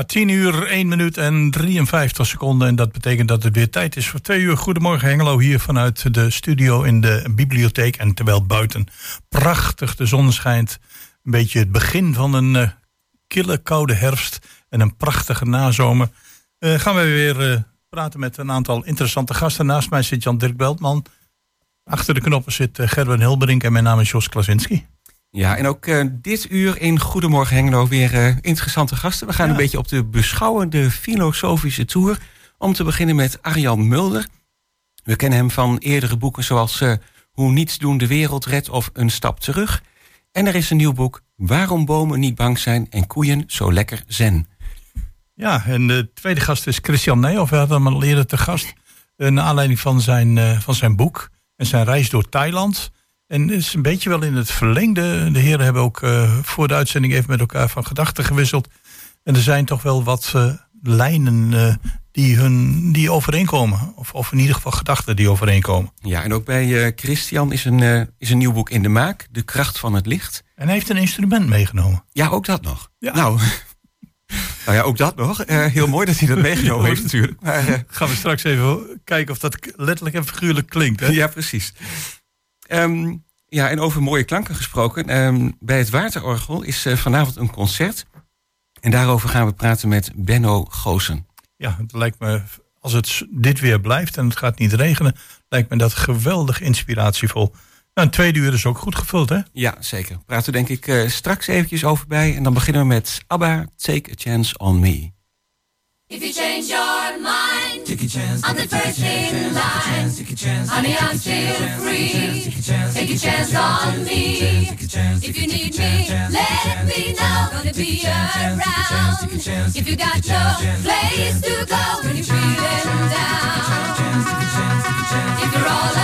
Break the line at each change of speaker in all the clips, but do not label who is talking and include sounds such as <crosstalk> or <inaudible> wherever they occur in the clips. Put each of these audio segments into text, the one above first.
Ja, 10 uur, 1 minuut en 53 seconden. En dat betekent dat het weer tijd is voor 2 uur. Goedemorgen Hengelo, hier vanuit de studio in de bibliotheek. En terwijl buiten prachtig de zon schijnt. Een beetje het begin van een uh, kille, koude herfst. En een prachtige nazomer. Uh, gaan we weer uh, praten met een aantal interessante gasten. Naast mij zit Jan-Dirk Beltman. Achter de knoppen zit Gerben Hilberink en mijn naam is Jos Klasinski.
Ja, en ook uh, dit uur in Goedemorgen Hengelo weer uh, interessante gasten. We gaan ja. een beetje op de beschouwende filosofische tour. Om te beginnen met Arjan Mulder. We kennen hem van eerdere boeken zoals uh, Hoe niets doen de wereld redt of Een stap terug. En er is een nieuw boek, Waarom bomen niet bang zijn en koeien zo lekker zen.
Ja, en de tweede gast is Christian Nijhoff. We hadden hem al eerder te gast. Naar aanleiding van zijn, van zijn boek en zijn reis door Thailand... En het is een beetje wel in het verlengde. De heren hebben ook uh, voor de uitzending even met elkaar van gedachten gewisseld. En er zijn toch wel wat uh, lijnen uh, die, hun, die overeenkomen. Of, of in ieder geval gedachten die overeenkomen.
Ja, en ook bij Christian is een, is een nieuw boek in de maak. De kracht van het licht.
En hij heeft een instrument meegenomen.
Ja, ook dat nog. Ja. Nou, <laughs> nou ja, ook dat nog. heel mooi dat hij dat meegenomen heeft natuurlijk.
Maar, Gaan we straks even kijken of dat letterlijk en figuurlijk klinkt. Hè?
Ja, precies. Um, ja, en over mooie klanken gesproken. Um, bij het Waterorgel is uh, vanavond een concert. En daarover gaan we praten met Benno Goosen.
Ja, het lijkt me, als het dit weer blijft en het gaat niet regenen, lijkt me dat geweldig inspiratievol. Nou, een tweede uur is ook goed gevuld, hè?
Ja, zeker. Praten we denk ik uh, straks eventjes over bij. En dan beginnen we met ABBA, Take a Chance on Me. If you change your mind, take a chance, I'm the first in line. Honey, I'm still free. Take a chance on me. If you need me, let me know. Gonna be around. If you got no place to go when you're feeling down. If you're all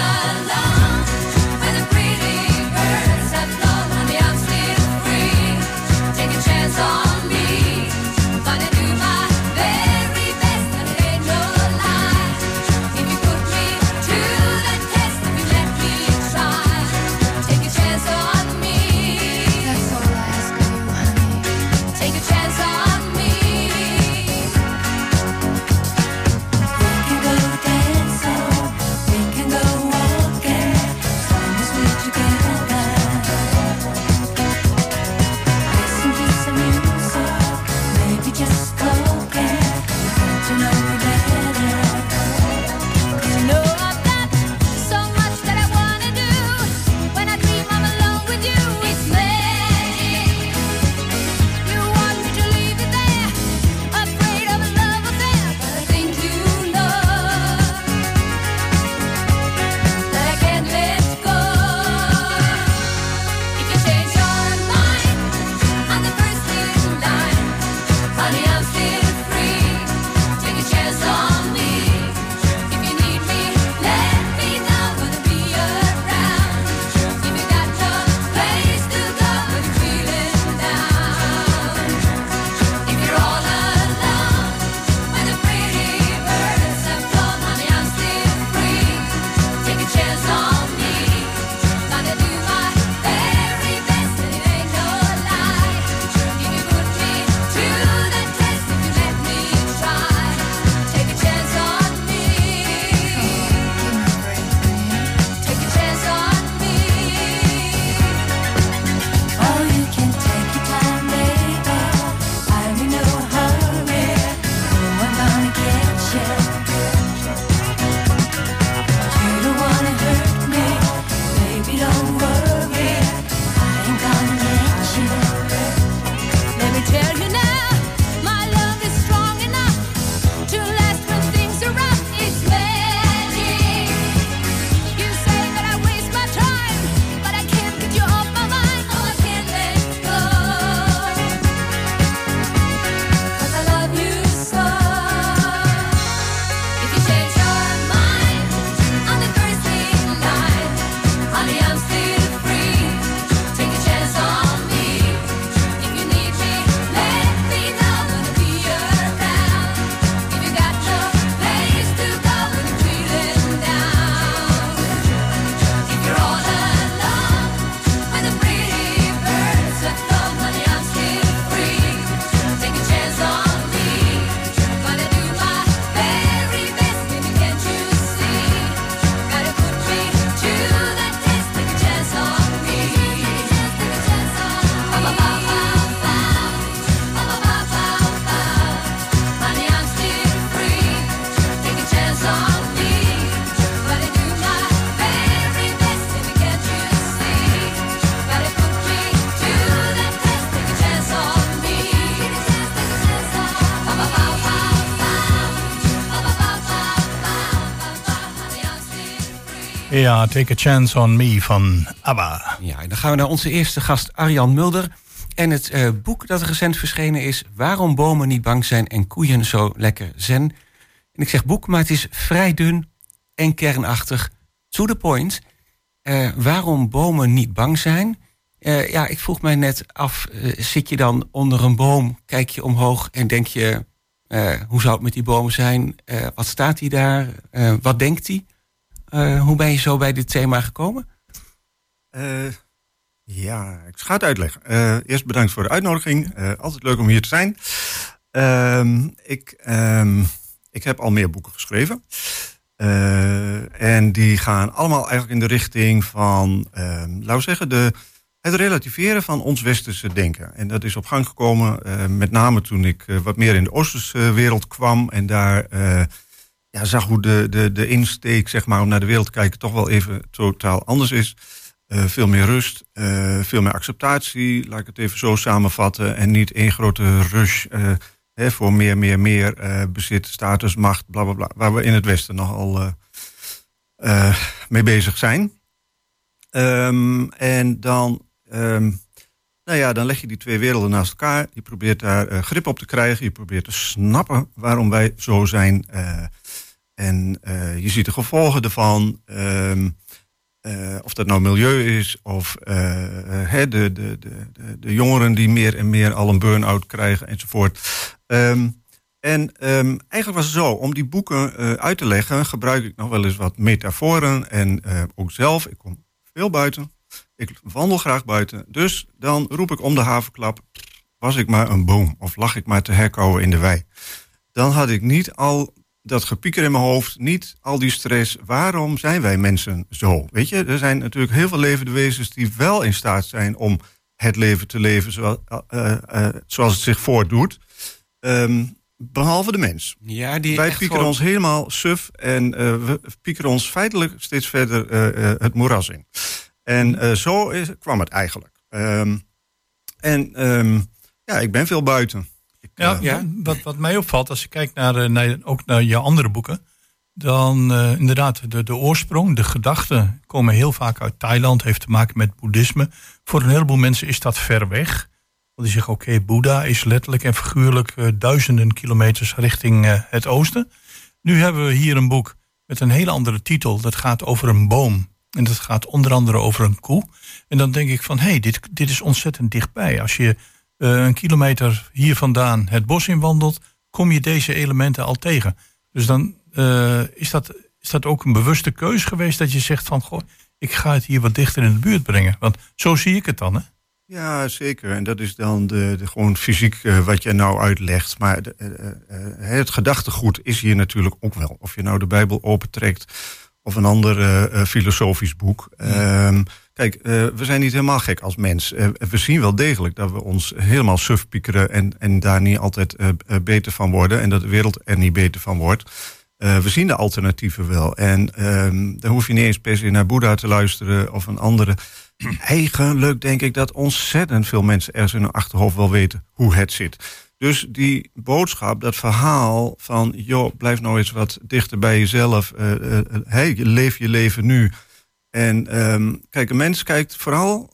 Ja, Take a Chance on Me van ABBA.
Ja, dan gaan we naar onze eerste gast Arjan Mulder. En het uh, boek dat recent verschenen is... Waarom bomen niet bang zijn en koeien zo lekker zen. En ik zeg boek, maar het is vrij dun en kernachtig. To the point. Uh, waarom bomen niet bang zijn... Uh, ja, ik vroeg mij net af, zit je dan onder een boom, kijk je omhoog en denk je, hoe zou het met die bomen zijn? wat staat hij daar? wat denkt hij? Uh, hoe ben je zo bij dit thema gekomen?
Uh, ja, ik ga het uitleggen. Uh, eerst bedankt voor de uitnodiging. altijd leuk om hier te zijn. Ehm, ik, um, ik heb al meer boeken geschreven. en die gaan allemaal eigenlijk in de richting van, ehm, laten we zeggen, de, het relativeren van ons westerse denken. En dat is op gang gekomen met name toen ik wat meer in de Oosterse wereld kwam en daar ja, zag hoe de, de, de insteek zeg maar, om naar de wereld te kijken toch wel even totaal anders is. Uh, veel meer rust, uh, veel meer acceptatie, laat ik het even zo samenvatten. En niet één grote rush uh, hè, voor meer, meer, meer bezit, status, macht, bla bla bla. Waar we in het Westen nogal mee bezig zijn. Um, en dan, um, nou ja, dan leg je die twee werelden naast elkaar. Je probeert daar grip op te krijgen. Je probeert te snappen waarom wij zo zijn. En uh, je ziet de gevolgen ervan. Um, uh, of dat nou milieu is, of uh, de, de, de, de, jongeren die meer en meer al een burn-out krijgen enzovoort. Um, en um, eigenlijk was het zo, om die boeken uit te leggen, gebruik ik nog wel eens wat metaforen. En ook zelf, ik kom veel buiten. Ik wandel graag buiten. Dus dan roep ik om de havenklap, was ik maar een boom of lag ik maar te herkauwen in de wei. Dan had ik niet al dat gepieker in mijn hoofd, niet al die stress. Waarom zijn wij mensen zo? Weet je, er zijn natuurlijk heel veel levende wezens die wel in staat zijn om het leven te leven zoals, uh, uh, zoals het zich voordoet. Um, behalve de mens. Ja, die wij piekeren ons helemaal suf en we piekeren ons feitelijk steeds verder het moeras in. En zo is, kwam het eigenlijk. Um, en um, ja, ik ben veel buiten.
Ja, ja, Wat, wat mij opvalt als je kijkt naar, eh, naar, ook naar je andere boeken, dan uh, inderdaad de, de oorsprong, de gedachten komen heel vaak uit Thailand, heeft te maken met boeddhisme. Voor een heleboel mensen is dat ver weg. Want die zeggen, oké, okay, Boeddha is letterlijk en figuurlijk uh, duizenden kilometers richting uh, het oosten. Nu hebben we hier een boek met een hele andere titel. Dat gaat over een boom. En dat gaat onder andere over een koe. En dan denk ik van, hé, hey, dit, dit is ontzettend dichtbij. Als je een kilometer hier vandaan het bos in wandelt, kom je deze elementen al tegen. Dus dan uh, is, dat, is dat ook een bewuste keus geweest dat je zegt van goh, ik ga het hier wat dichter in de buurt brengen. Want zo zie ik het dan, hè?
Ja, zeker. En dat is dan de, de gewoon fysiek uh, wat je nou uitlegt. Maar de, uh, het gedachtegoed is hier natuurlijk ook wel. Of je nou de Bijbel opentrekt of een ander filosofisch boek. Ja. Um, Kijk, uh, we zijn niet helemaal gek als mens. Uh, we zien wel degelijk dat we ons helemaal suf piekeren en, en daar niet altijd uh, beter van worden. En dat de wereld er niet beter van wordt. we zien de alternatieven wel. En ehm, dan hoef je niet eens per se naar Boeddha te luisteren of een andere. <clears throat> Eigenlijk denk ik dat ontzettend veel mensen ergens in hun achterhoofd wel weten hoe het zit. Dus die boodschap, dat verhaal van, joh, blijf nou eens wat dichter bij jezelf. hey, leef je leven nu. En um, kijk, een mens kijkt vooral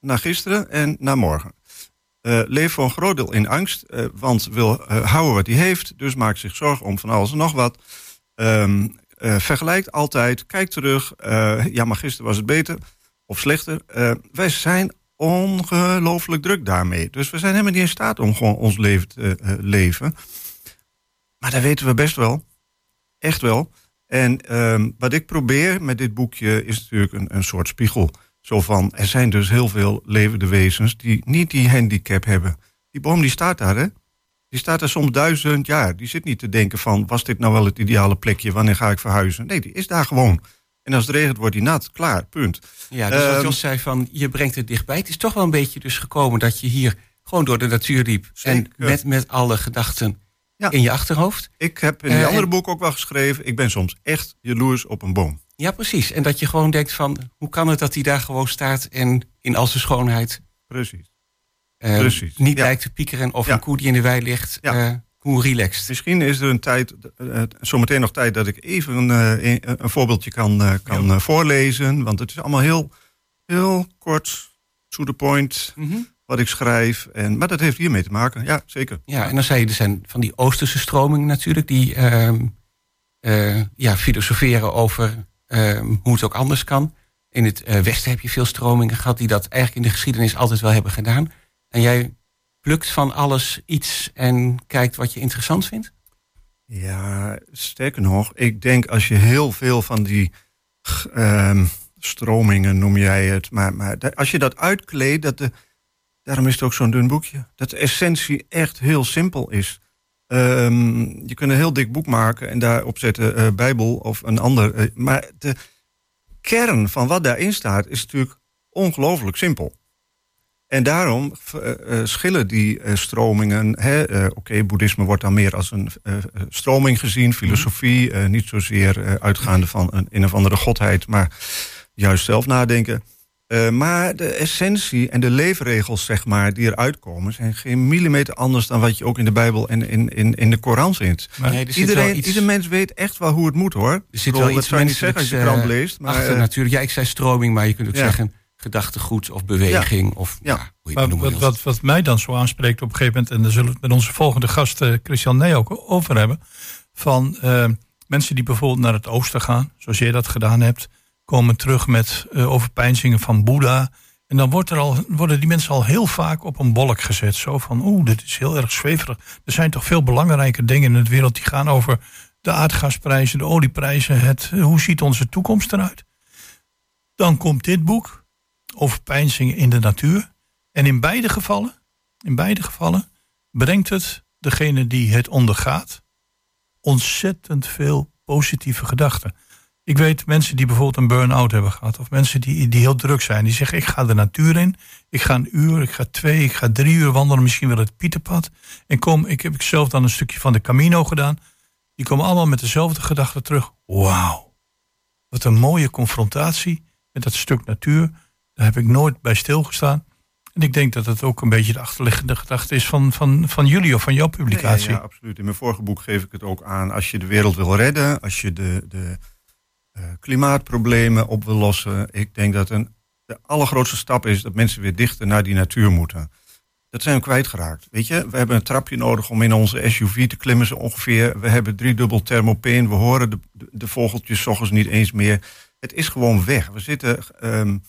naar gisteren en naar morgen. Uh, leeft voor een groot deel in angst, uh, want wil uh, houden wat hij heeft, dus maakt zich zorgen om van alles en nog wat. Um, vergelijkt altijd, kijkt terug. ja, maar gisteren was het beter of slechter. wij zijn ongelooflijk druk daarmee. Dus we zijn helemaal niet in staat om gewoon ons leven te leven. Maar dat weten we best wel. Echt wel. En um, wat ik probeer met dit boekje is natuurlijk een, een soort spiegel. Zo van, er zijn dus heel veel levende wezens die niet die handicap hebben. Die boom die staat daar, hè? Die staat er soms duizend jaar. Die zit niet te denken van, was dit nou wel het ideale plekje? Wanneer ga ik verhuizen? Nee, die is daar gewoon. En als het regent, wordt die nat. Klaar, punt.
Ja, dus wat um, Jos zei van, je brengt het dichtbij. Het is toch wel een beetje dus gekomen dat je hier gewoon door de natuur liep. Zeker. En met, met alle gedachten ja. in je achterhoofd.
Ik heb in die uh, andere en... boek ook wel geschreven... ik ben soms echt jaloers op een boom.
Ja, precies. En dat je gewoon denkt van... hoe kan het dat hij daar gewoon staat en in al zijn schoonheid...
Precies.
Uh, precies. Niet ja. lijkt te piekeren of ja. een koe die in de wei ligt...
Ja. Uh,
hoe relaxed.
Misschien is er een tijd, uh, zometeen nog tijd dat ik even een, een voorbeeldje kan, kan voorlezen. Want het is allemaal heel, heel kort, to the point. Mhm. Wat ik schrijf. En, maar dat heeft hiermee te maken, ja, zeker.
Ja, en dan zei je, er zijn van die Oosterse stromingen natuurlijk, die ehm, ja, filosoferen over ehm, hoe het ook anders kan. In het Westen heb je veel stromingen gehad die dat eigenlijk in de geschiedenis altijd wel hebben gedaan. En jij plukt van alles iets en kijkt wat je interessant vindt?
Ja, sterker nog, ik denk als je heel veel van die ehm, stromingen, noem jij het, maar, maar als je dat uitkleedt, dat de, daarom is het ook zo'n dun boekje, dat de essentie echt heel simpel is. Ehm, je kunt een heel dik boek maken en daarop zetten uh, Bijbel of een ander. Uh, maar de kern van wat daarin staat is natuurlijk ongelooflijk simpel. En daarom uh, schillen die stromingen. Oké, boeddhisme wordt dan meer als een stroming gezien, filosofie, niet zozeer uitgaande van een, een of andere godheid, maar juist zelf nadenken. Maar de essentie en de leefregels, zeg maar, die eruit komen, zijn geen millimeter anders dan wat je ook in de Bijbel en in, in, in de Koran vindt. Maar nee, Iedereen, iets... Ieder mens weet echt wel hoe het moet hoor. Er
zit wel iets
niet zeggen als je krant leest.
Maar, achter, natuurlijk. Ja, ik zei stroming, maar je kunt ook zeggen gedachtegoed of beweging. Of,
ja. hoe je wat, wat, wat, mij dan zo aanspreekt op een gegeven moment, en daar zullen we het met onze volgende gast uh, Christian Nee ook over hebben, van uh, mensen die bijvoorbeeld naar het oosten gaan, zoals jij dat gedaan hebt, komen terug met uh, overpeinzingen van Boeddha. En dan wordt er al, worden die mensen al heel vaak op een bolk gezet. Zo van, oeh, dit is heel erg zweverig. Er zijn toch veel belangrijke dingen in de wereld die gaan over de aardgasprijzen, de olieprijzen. Het, hoe ziet onze toekomst eruit? Dan komt dit boek, overpeinzingen in de natuur. En in beide gevallen, in beide gevallen brengt het degene die het ondergaat ontzettend veel positieve gedachten. Ik weet mensen die bijvoorbeeld een burn-out hebben gehad, of mensen die, die heel druk zijn, die zeggen: Ik ga de natuur in, ik ga een uur, ik ga twee, ik ga drie uur wandelen, misschien wel het Pieterpad. En kom, ik heb zelf dan een stukje van de Camino gedaan. Die komen allemaal met dezelfde gedachten terug. Wauw, wat een mooie confrontatie met dat stuk natuur. Daar heb ik nooit bij stilgestaan. En ik denk dat het ook een beetje de achterliggende gedachte is van, van, van jullie of van jouw publicatie.
Ja, ja, absoluut. In mijn vorige boek geef ik het ook aan. Als je de wereld wil redden, als je de, de klimaatproblemen op wil lossen. Ik denk dat een, de allergrootste stap is dat mensen weer dichter naar die natuur moeten. Dat zijn we kwijtgeraakt. Weet je, we hebben een trapje nodig om in onze SUV te klimmen zo ongeveer. We hebben driedubbel thermopeen. We horen de, de, vogeltjes ochtends niet eens meer. Het is gewoon weg. We zitten... Um,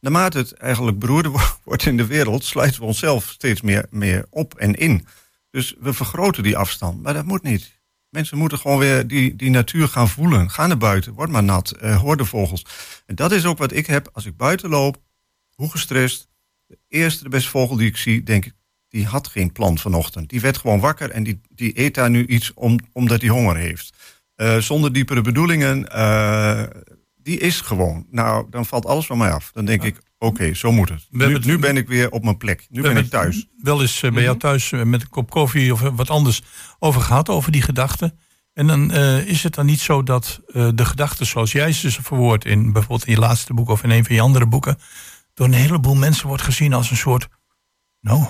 naarmate het eigenlijk beroerder <laughs> wordt in de wereld, sluiten we onszelf steeds meer, meer op en in. Dus we vergroten die afstand. Maar dat moet niet. Mensen moeten gewoon weer die, die natuur gaan voelen. Ga naar buiten, word maar nat, uh, hoor de vogels. En dat is ook wat ik heb als ik buiten loop, hoe gestrest. De eerste, de beste vogel die ik zie, denk ik, die had geen plan vanochtend. Die werd gewoon wakker en die, die eet daar nu iets om, omdat hij honger heeft. Uh, zonder diepere bedoelingen. Uh, die is gewoon. Nou, dan valt alles van mij af. Dan denk ik, oké, zo moet het. Nu, nu, ben ik weer op mijn plek. Nu ben ik thuis.
Wel eens uh, bij jou mhm. thuis uh, met een kop koffie of wat anders over gehad, over die gedachten. En dan uh, is het dan niet zo dat de gedachten zoals jij ze verwoordt in bijvoorbeeld in je laatste boek of in een van je andere boeken, door een heleboel mensen wordt gezien als een soort. Nou,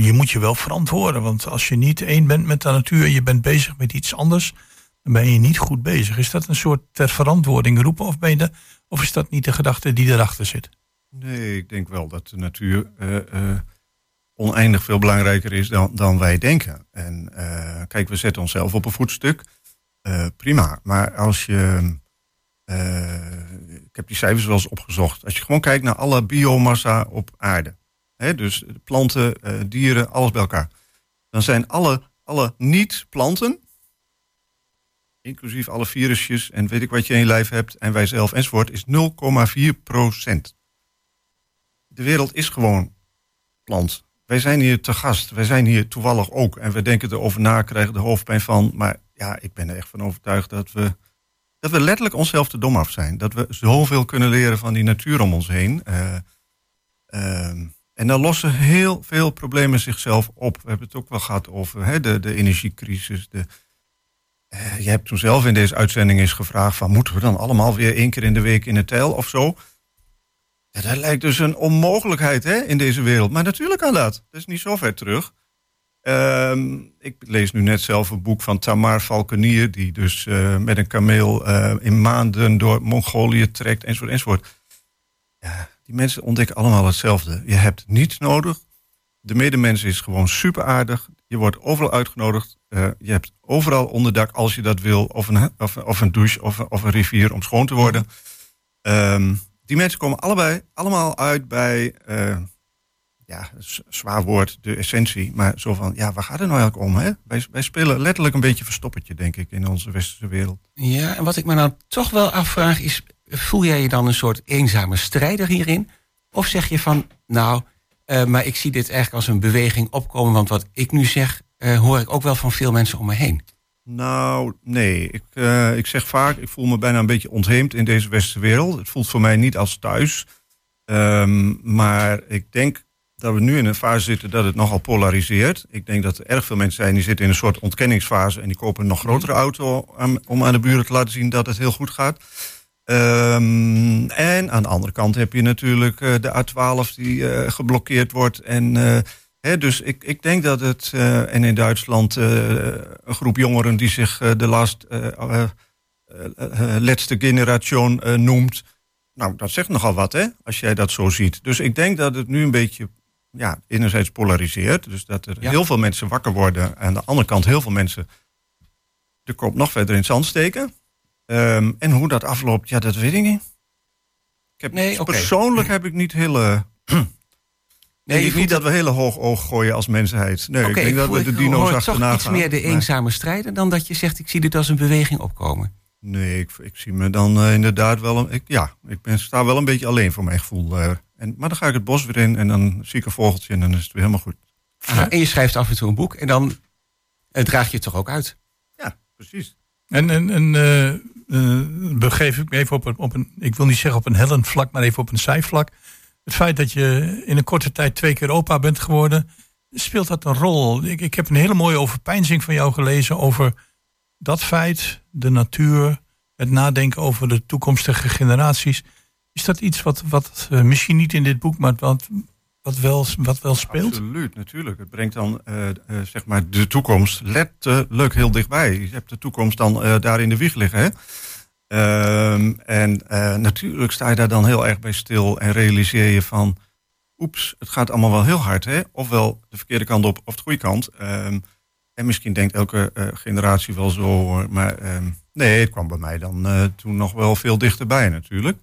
je moet je wel verantwoorden. Want als je niet één bent met de natuur en je bent bezig met iets anders, dan ben je niet goed bezig. Is dat een soort ter verantwoording roepen of, ben je de, of is dat niet de gedachte die erachter zit?
Nee, ik denk wel dat de natuur uh, uh, oneindig veel belangrijker is dan, dan wij denken. En uh, kijk, we zetten onszelf op een voetstuk. prima. Maar als je. ik heb die cijfers wel eens opgezocht. Als je gewoon kijkt naar alle biomassa op aarde. Hè, dus planten, dieren, alles bij elkaar. Dan zijn alle, alle niet-planten inclusief alle virusjes en weet ik wat je in je lijf hebt en wij zelf enzovoort, is 0,4 procent. De wereld is gewoon plant. Wij zijn hier te gast. Wij zijn hier toevallig ook. En we denken erover na, krijgen de hoofdpijn van. Maar ja, ik ben er echt van overtuigd dat we, dat we letterlijk onszelf te dom af zijn. Dat we zoveel kunnen leren van die natuur om ons heen. Uh, uh, en dan lossen heel veel problemen zichzelf op. We hebben het ook wel gehad over hè, de, de energiecrisis, de, uh, je hebt toen zelf in deze uitzending eens gevraagd van moeten we dan allemaal weer één keer in de week in het tel of zo? Dat lijkt dus een onmogelijkheid hè, in deze wereld. Maar natuurlijk kan dat. Dat is niet zo ver terug. Ehm, ik lees nu net zelf een boek van Tamar Valkenier, die dus eh, met een kameel uh, in maanden door Mongolië trekt, enzovoort, enzovoort. Ja, die mensen ontdekken allemaal hetzelfde. Je hebt niets nodig. De medemens is gewoon super aardig. Je wordt overal uitgenodigd. Uh, je hebt overal onderdak als je dat wil. Of een, of, of een douche of, of, een rivier om schoon te worden. Um, die mensen komen allebei allemaal uit bij ja, zwaar woord, de essentie. Maar zo van, ja, waar gaat het nou eigenlijk om? Hè? Wij, spelen letterlijk een beetje verstoppertje, denk ik, in onze westerse wereld.
Ja, en wat ik me nou toch wel afvraag is, voel jij je dan een soort eenzame strijder hierin? Of zeg je van, nou, uh, maar ik zie dit eigenlijk als een beweging opkomen, want wat ik nu zeg, uh, hoor ik ook wel van veel mensen om me heen.
Nou, nee. Ik, uh, ik zeg vaak, ik voel me bijna een beetje ontheemd in deze westerse wereld. Het voelt voor mij niet als thuis. Um, maar ik denk dat we nu in een fase zitten dat het nogal polariseert. Ik denk dat er erg veel mensen zijn die zitten in een soort ontkenningsfase en die kopen een nog grotere auto om aan de buren te laten zien dat het heel goed gaat. Um, en aan de andere kant heb je natuurlijk uh, de A12 die uh, geblokkeerd wordt. En, dus ik, ik denk dat het, en in Duitsland een groep jongeren die zich de last, laatste generation noemt. Nou, dat zegt nogal wat, hè, als jij dat zo ziet. Dus ik denk dat het nu een beetje ja, enerzijds polariseert. Dus dat er heel veel mensen wakker worden. En aan de andere kant heel veel mensen de kop nog verder in het zand steken. Um, en hoe dat afloopt, ja, dat weet ik niet. Ik heb, nee, okay. Persoonlijk heb ik niet hele... Nee, ik niet dat we hele hoog oog gooien als mensheid. Nee, okay, ik denk dat we de dino's achterna gaan.
iets meer de eenzame strijder dan dat je zegt... ik zie dit als een beweging opkomen.
Nee, ik, ik zie me dan uh, inderdaad wel... Een, ik, ja, ik ben, sta wel een beetje alleen voor mijn gevoel. Uh, en, maar dan ga ik het bos weer in en dan zie ik een vogeltje en dan is het weer helemaal goed.
En je schrijft af en toe een boek en dan uh, draag je het toch ook uit?
Ja, precies.
En, en, en begeef ik me even op een, op een, ik wil niet zeggen op een hellend vlak, maar even op een zijvlak. Het feit dat je in een korte tijd twee keer opa bent geworden, speelt dat een rol? Ik, ik heb een hele mooie overpeinzing van jou gelezen over dat feit, de natuur, het nadenken over de toekomstige generaties. Is dat iets wat, wat uh, misschien niet in dit boek, maar wat, wat, wel, wat wel speelt?
Absoluut, natuurlijk. Het brengt dan uh, uh, zeg maar de toekomst letterlijk heel dichtbij. Je hebt de toekomst dan daar in de wieg liggen. Hè? Ehm, en natuurlijk sta je daar dan heel erg bij stil en realiseer je van... oeps, het gaat allemaal wel heel hard. Hè? Ofwel de verkeerde kant op of de goede kant. Um, en misschien denkt elke uh, generatie wel zo, maar uh, nee, het kwam bij mij dan uh, toen nog wel veel dichterbij natuurlijk.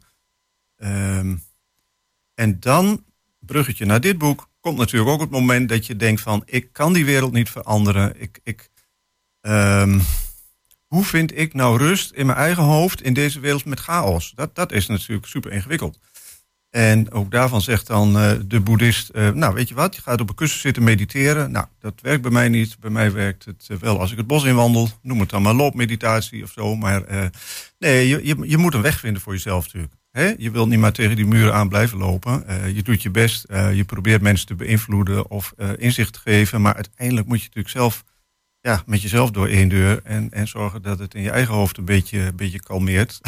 En dan, bruggetje naar dit boek, komt natuurlijk ook het moment dat je denkt van, ik kan die wereld niet veranderen. Ik, ik, hoe vind ik nou rust in mijn eigen hoofd in deze wereld met chaos? Dat, dat is natuurlijk super ingewikkeld. En ook daarvan zegt dan uh, de boeddhist, uh, nou weet je wat, je gaat op een kussen zitten mediteren. Nou, dat werkt bij mij niet. Bij mij werkt het uh, wel als ik het bos inwandel. Noem het dan maar loopmeditatie of zo. Maar nee, je, je, je, moet een weg vinden voor jezelf natuurlijk. Je wilt niet maar tegen die muren aan blijven lopen. je doet je best. je probeert mensen te beïnvloeden of inzicht te geven. Maar uiteindelijk moet je natuurlijk zelf ja, met jezelf door één deur. En, en zorgen dat het in je eigen hoofd een beetje, een beetje kalmeert.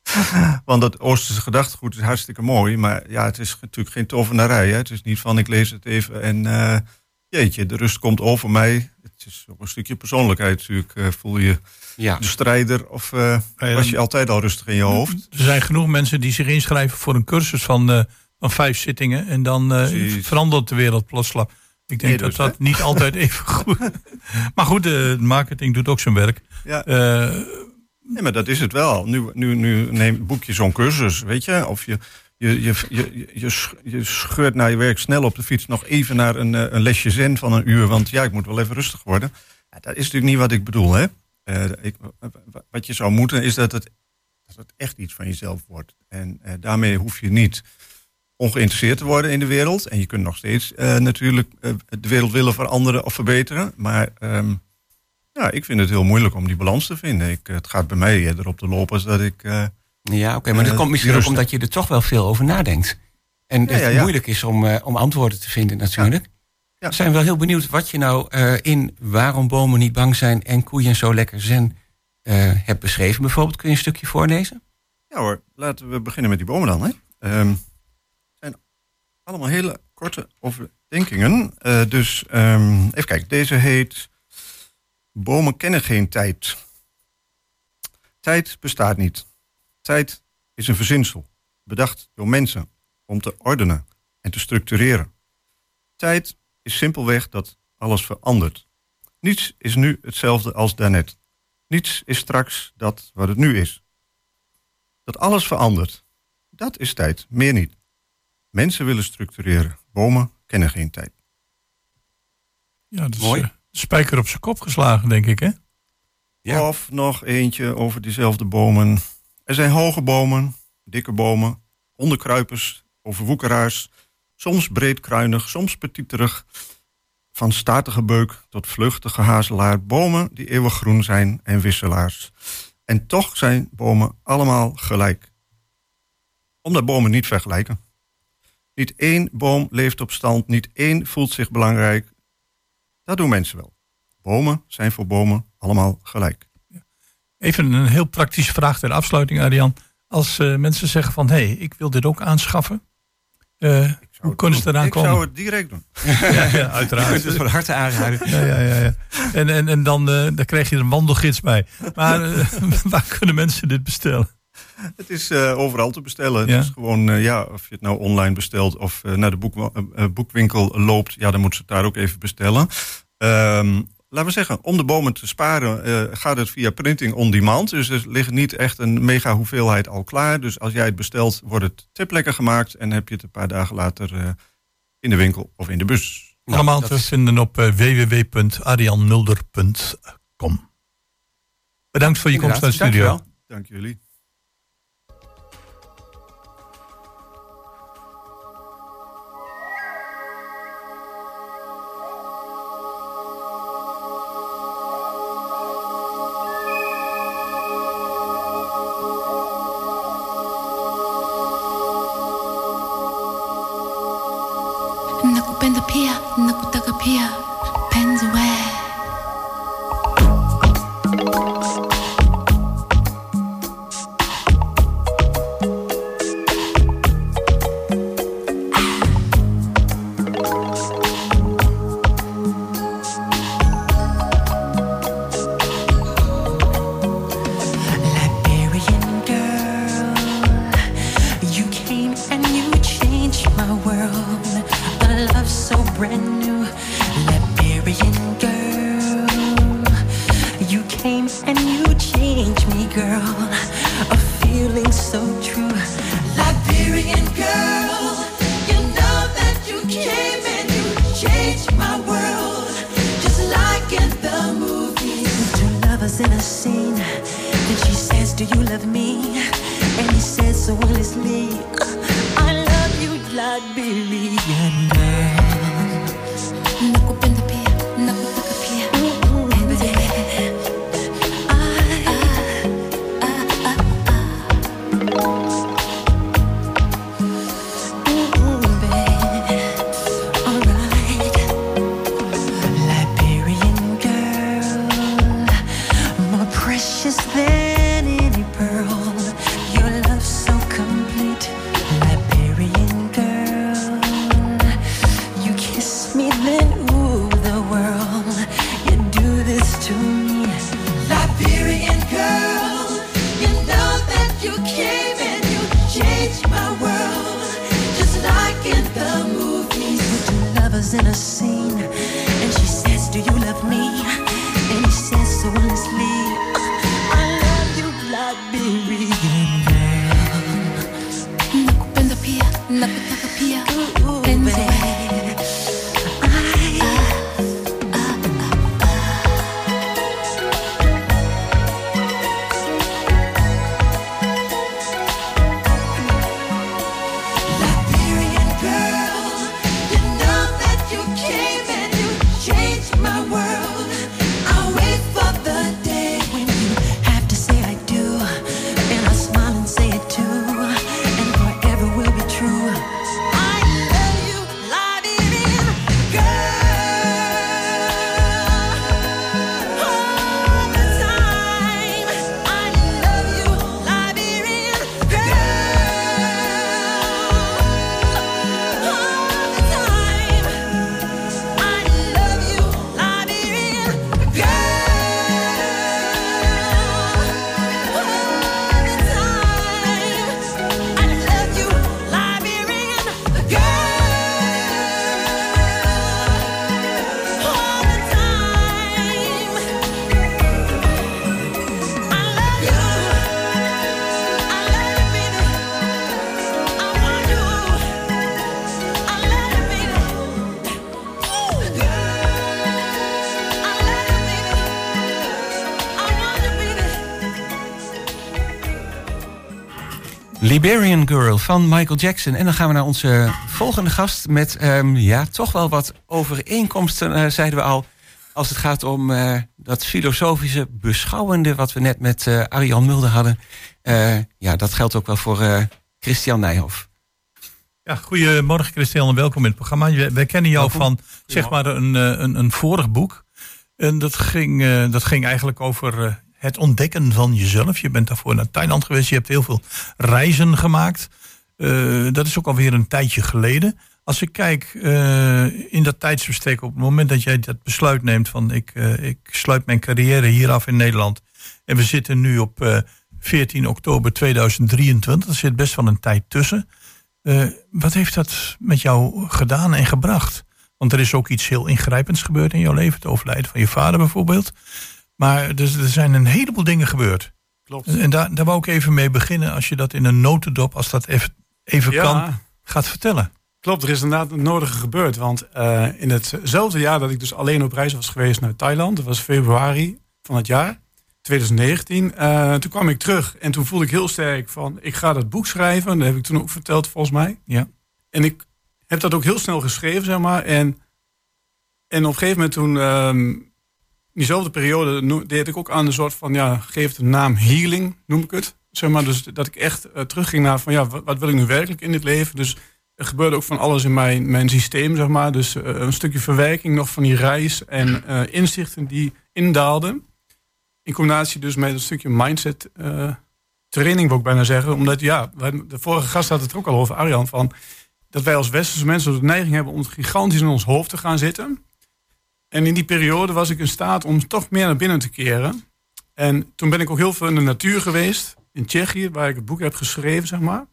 <laughs> Want dat Oosterse gedachtegoed is hartstikke mooi. Maar ja, het is natuurlijk geen tovenarij. Hè? Het is niet van ik lees het even en uh, jeetje, de rust komt over mij. Het is ook een stukje persoonlijkheid natuurlijk. Uh, voel je ja. de strijder of uh, was je altijd al rustig in je hoofd?
Er zijn genoeg mensen die zich inschrijven voor een cursus van, van vijf zittingen. En dan verandert de wereld plotseling. Ik denk dat dus, dat niet <laughs> altijd even goed Maar goed, de marketing doet ook zijn werk. Ja.
Nee, maar dat is het wel. Nu, nu, nu neem, boek je zo'n cursus, weet je. Of je, je, je, je, je, je scheurt naar je werk snel op de fiets nog even naar een, eh, een lesje zen van een uur. Want ja, ik moet wel even rustig worden. Ja, dat is natuurlijk niet wat ik bedoel, hè. Uh, ik, wat je zou moeten is dat het, dat het echt iets van jezelf wordt. En uh, daarmee hoef je niet ongeïnteresseerd te worden in de wereld. En je kunt nog steeds natuurlijk de wereld willen veranderen of verbeteren. Maar... Um, ja, ik vind het heel moeilijk om die balans te vinden. Ik, het gaat bij mij eerder op de lopen dat ik. Uh,
ja, oké, maar dat komt misschien ook omdat je er toch wel veel over nadenkt. En ja, het ja, ja. moeilijk is om, om antwoorden te vinden, natuurlijk. We zijn wel heel benieuwd wat je nou in Waarom bomen niet bang zijn en koeien zo lekker zen hebt beschreven. Bijvoorbeeld, kun je een stukje voorlezen?
Ja hoor, laten we beginnen met die bomen dan. Hè. Um, zijn allemaal hele korte, over, denkingen. Uh, dus um, even kijken, deze heet Bomen kennen geen tijd. Tijd bestaat niet. Tijd is een verzinsel, bedacht door mensen om te ordenen en te structureren. Tijd is simpelweg dat alles verandert. Niets is nu hetzelfde als daarnet. Niets is straks dat wat het nu is. Dat alles verandert, dat is tijd, meer niet. Mensen willen structureren, bomen kennen geen tijd.
Ja, dat is Mooi. Uh, spijker op zijn kop geslagen, denk ik, hè?
Ja. Of nog eentje over diezelfde bomen. Er zijn hoge bomen, dikke bomen, onderkruipers, overwoekeraars, soms breedkruinig, soms petiterig, van statige beuk tot vluchtige hazelaar, bomen die eeuwig groen zijn en wisselaars. En toch zijn bomen allemaal gelijk. Omdat bomen niet vergelijken. Niet één boom leeft op stand, niet één voelt zich belangrijk. Dat doen mensen wel. Bomen zijn voor bomen allemaal gelijk.
Even een heel praktische vraag ter afsluiting, Arjan. Als uh, mensen zeggen van, hé, hey, ik wil dit ook aanschaffen. Uh, hoe kunnen ze eraan
ik
komen?
Ik zou het direct doen. <laughs>
ja, ja, uiteraard. <laughs>
Het is van harte aanraden.
Ja, ja, ja, ja. En, en, en dan, uh, dan krijg je er een wandelgids bij. Maar <laughs> waar kunnen mensen dit bestellen? <laughs>
Het is uh, overal te bestellen. Ja? Het is gewoon, uh, ja, of je het nou online bestelt of uh, naar de boek, boekwinkel loopt, ja, dan moet ze het daar ook even bestellen. Um, laten we zeggen, om de bomen te sparen gaat het via printing on demand. Dus er ligt niet echt een mega hoeveelheid al klaar. Dus als jij het bestelt, wordt het ter plekke gemaakt en heb je het een paar dagen later in de winkel of in de bus.
Allemaal te vinden op www.arianmulder.com. Bedankt voor je komst naar de studio.
Dank jullie.
the scene. Then she says, Do you love me? And he says so endlessly, I love you, Liberia.
Liberian Girl van Michael Jackson. En dan gaan we naar onze volgende gast met ehm, ja, toch wel wat overeenkomsten, uh, zeiden we al. Als het gaat om uh, dat filosofische, beschouwende, wat we net met uh, Arjan Mulder hadden. ja, dat geldt ook wel voor Christian Nijhoff.
Ja, goedemorgen Christian en welkom in het programma. Wij kennen jou van zeg maar een, een, een vorig boek. En dat ging, dat ging eigenlijk over het ontdekken van jezelf. Je bent daarvoor naar Thailand geweest. Je hebt heel veel reizen gemaakt. Uh, dat is ook alweer een tijdje geleden. Als ik kijk uh, in dat tijdsbestek, op het moment dat jij dat besluit neemt van ik, uh, ik sluit mijn carrière hier af in Nederland. En we zitten nu op 14 oktober 2023. Er zit best wel een tijd tussen. wat heeft dat met jou gedaan en gebracht? Want er is ook iets heel ingrijpends gebeurd in jouw leven. Het overlijden van je vader bijvoorbeeld. Maar dus, er zijn een heleboel dingen gebeurd.
Klopt.
En daar, daar wou ik even mee beginnen. Als je dat in een notendop, als dat even, even kan, gaat vertellen.
Klopt, er is inderdaad het nodige gebeurd. Want uh, in hetzelfde jaar dat ik dus alleen op reis was geweest naar Thailand, dat was februari van het jaar 2019, uh, eh, toen kwam ik terug en toen voelde ik heel sterk van, ik ga dat boek schrijven. Dat heb ik toen ook verteld volgens mij.
Ja.
En ik heb dat ook heel snel geschreven, zeg maar. En, en op een gegeven moment toen um, diezelfde periode deed ik ook aan een soort van, ja, geef de naam healing, noem ik het. Zeg maar, dus dat ik echt uh, terugging naar van, ja, wat, wil ik nu werkelijk in dit leven? Dus er gebeurde ook van alles in mijn, mijn systeem, zeg maar. Dus uh, een stukje verwerking nog van die reis en uh, inzichten die indaalden. In combinatie dus met een stukje mindset training, wil ik bijna zeggen. Omdat, ja, de vorige gast had het ook al over, Arjan, van dat wij als westerse mensen de neiging hebben om gigantisch in ons hoofd te gaan zitten. En in die periode was ik in staat om toch meer naar binnen te keren. En toen ben ik ook heel veel in de natuur geweest. In Tsjechië, waar ik het boek heb geschreven, zeg maar.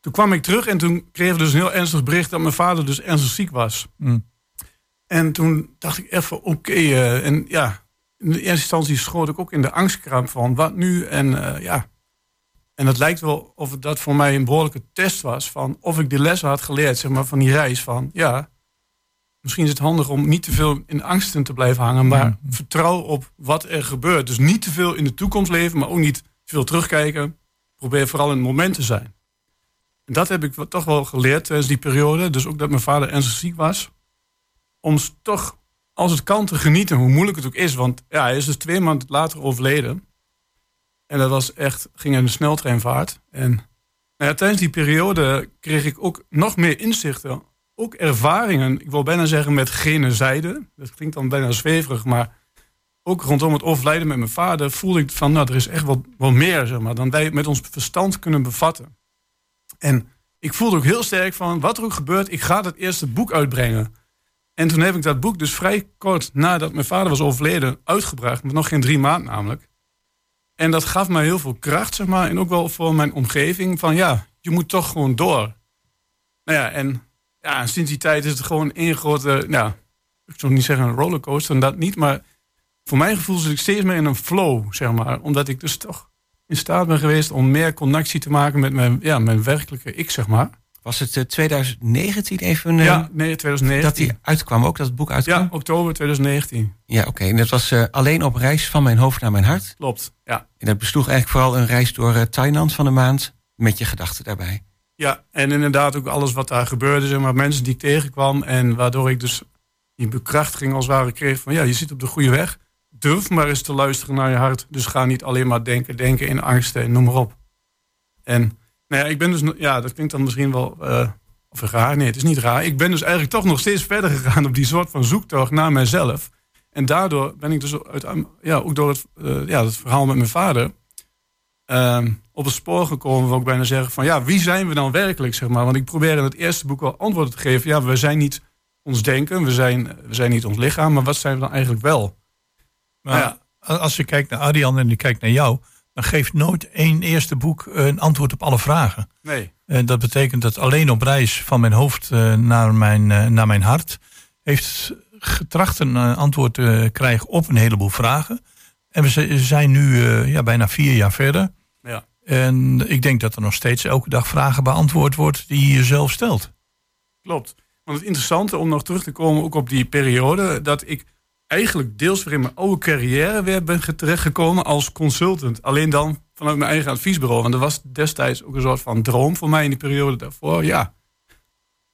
Toen kwam ik terug en toen kreeg ik dus een heel ernstig bericht... dat mijn vader dus ernstig ziek was.
Mm.
En toen dacht ik even, oké. uh, en ja, in de eerste instantie schoot ik ook in de angstkramp van... wat nu? En uh, ja... En het lijkt wel of dat voor mij een behoorlijke test was... van of ik die lessen had geleerd, zeg maar, van die reis. Van ja, misschien is het handig om niet te veel in angsten te blijven hangen, maar vertrouw op wat er gebeurt. Dus niet te veel in de toekomst leven, maar ook niet veel terugkijken. Probeer vooral in het moment te zijn. En dat heb ik toch wel geleerd tijdens die periode. Dus ook dat mijn vader ernstig ziek was. Om toch, als het kan, te genieten, hoe moeilijk het ook is. Want ja, hij is dus twee maanden later overleden. En dat was echt, ging in de sneltreinvaart. En nou ja, tijdens die periode kreeg ik ook nog meer inzichten ook ervaringen, ik wil bijna zeggen met gene zijde. Dat klinkt dan bijna zweverig, maar ook rondom het overlijden met mijn vader voelde ik van, nou, er is echt wat, wat meer, zeg maar, dan wij met ons verstand kunnen bevatten. En ik voelde ook heel sterk van, wat er ook gebeurt, ik ga dat eerste boek uitbrengen. En toen heb ik dat boek dus vrij kort nadat mijn vader was overleden uitgebracht, met nog geen drie maanden namelijk. En dat gaf mij heel veel kracht, zeg maar, en ook wel voor mijn omgeving, van ja, je moet toch gewoon door. Nou ja, en ja, sinds die tijd is het gewoon één grote, nou, ik zou niet zeggen een rollercoaster, en dat niet, maar voor mijn gevoel zit ik steeds meer in een flow, zeg maar. Omdat ik dus toch in staat ben geweest om meer connectie te maken met mijn, ja, mijn werkelijke ik, zeg maar.
Was het 2019 eh, even?
ja, eh, nee, 2019.
Dat die uitkwam ook, dat het boek uitkwam?
Ja, oktober 2019.
Ja, oké. En dat was uh, alleen op reis van mijn hoofd naar mijn hart?
Klopt, ja.
En dat besloeg eigenlijk vooral een reis door uh, Thailand van een maand met je gedachten daarbij?
Ja, en inderdaad ook alles wat daar gebeurde, zeg maar, mensen die ik tegenkwam. En waardoor ik dus die bekrachtiging als het ware kreeg van ja, je zit op de goede weg. Durf maar eens te luisteren naar je hart. Dus ga niet alleen maar denken, denken in angsten en noem maar op. En nou ja, ik ben dus, ja, dat klinkt dan misschien wel, uh, of raar. Nee, het is niet raar. Ik ben dus eigenlijk toch nog steeds verder gegaan op die soort van zoektocht naar mezelf. En daardoor ben ik dus uit, ja, ook door het, uh, ja, het verhaal met mijn vader uh, op het spoor gekomen, wil ik bijna zeggen, van ja, wie zijn we dan werkelijk, zeg maar. Want ik probeer in het eerste boek wel antwoorden te geven. Ja, we zijn niet ons denken, we zijn, we zijn niet ons lichaam, maar wat zijn we dan eigenlijk wel?
Maar ja, als je kijkt naar Arjan en je kijkt naar jou, dan geeft nooit één eerste boek een antwoord op alle vragen.
Nee.
En dat betekent dat alleen op reis van mijn hoofd eh, naar, mijn, eh, naar mijn hart heeft getracht een eh, antwoord te krijgen op een heleboel vragen. En we zijn nu ja, bijna vier jaar verder.
Ja.
En ik denk dat er nog steeds elke dag vragen beantwoord wordt die je jezelf stelt.
Klopt. Want het interessante om nog terug te komen ook op die periode, dat ik eigenlijk deels weer in mijn oude carrière weer ben terechtgekomen als consultant. Alleen dan vanuit mijn eigen adviesbureau. Want dat was destijds ook een soort van droom voor mij in die periode daarvoor. Ja,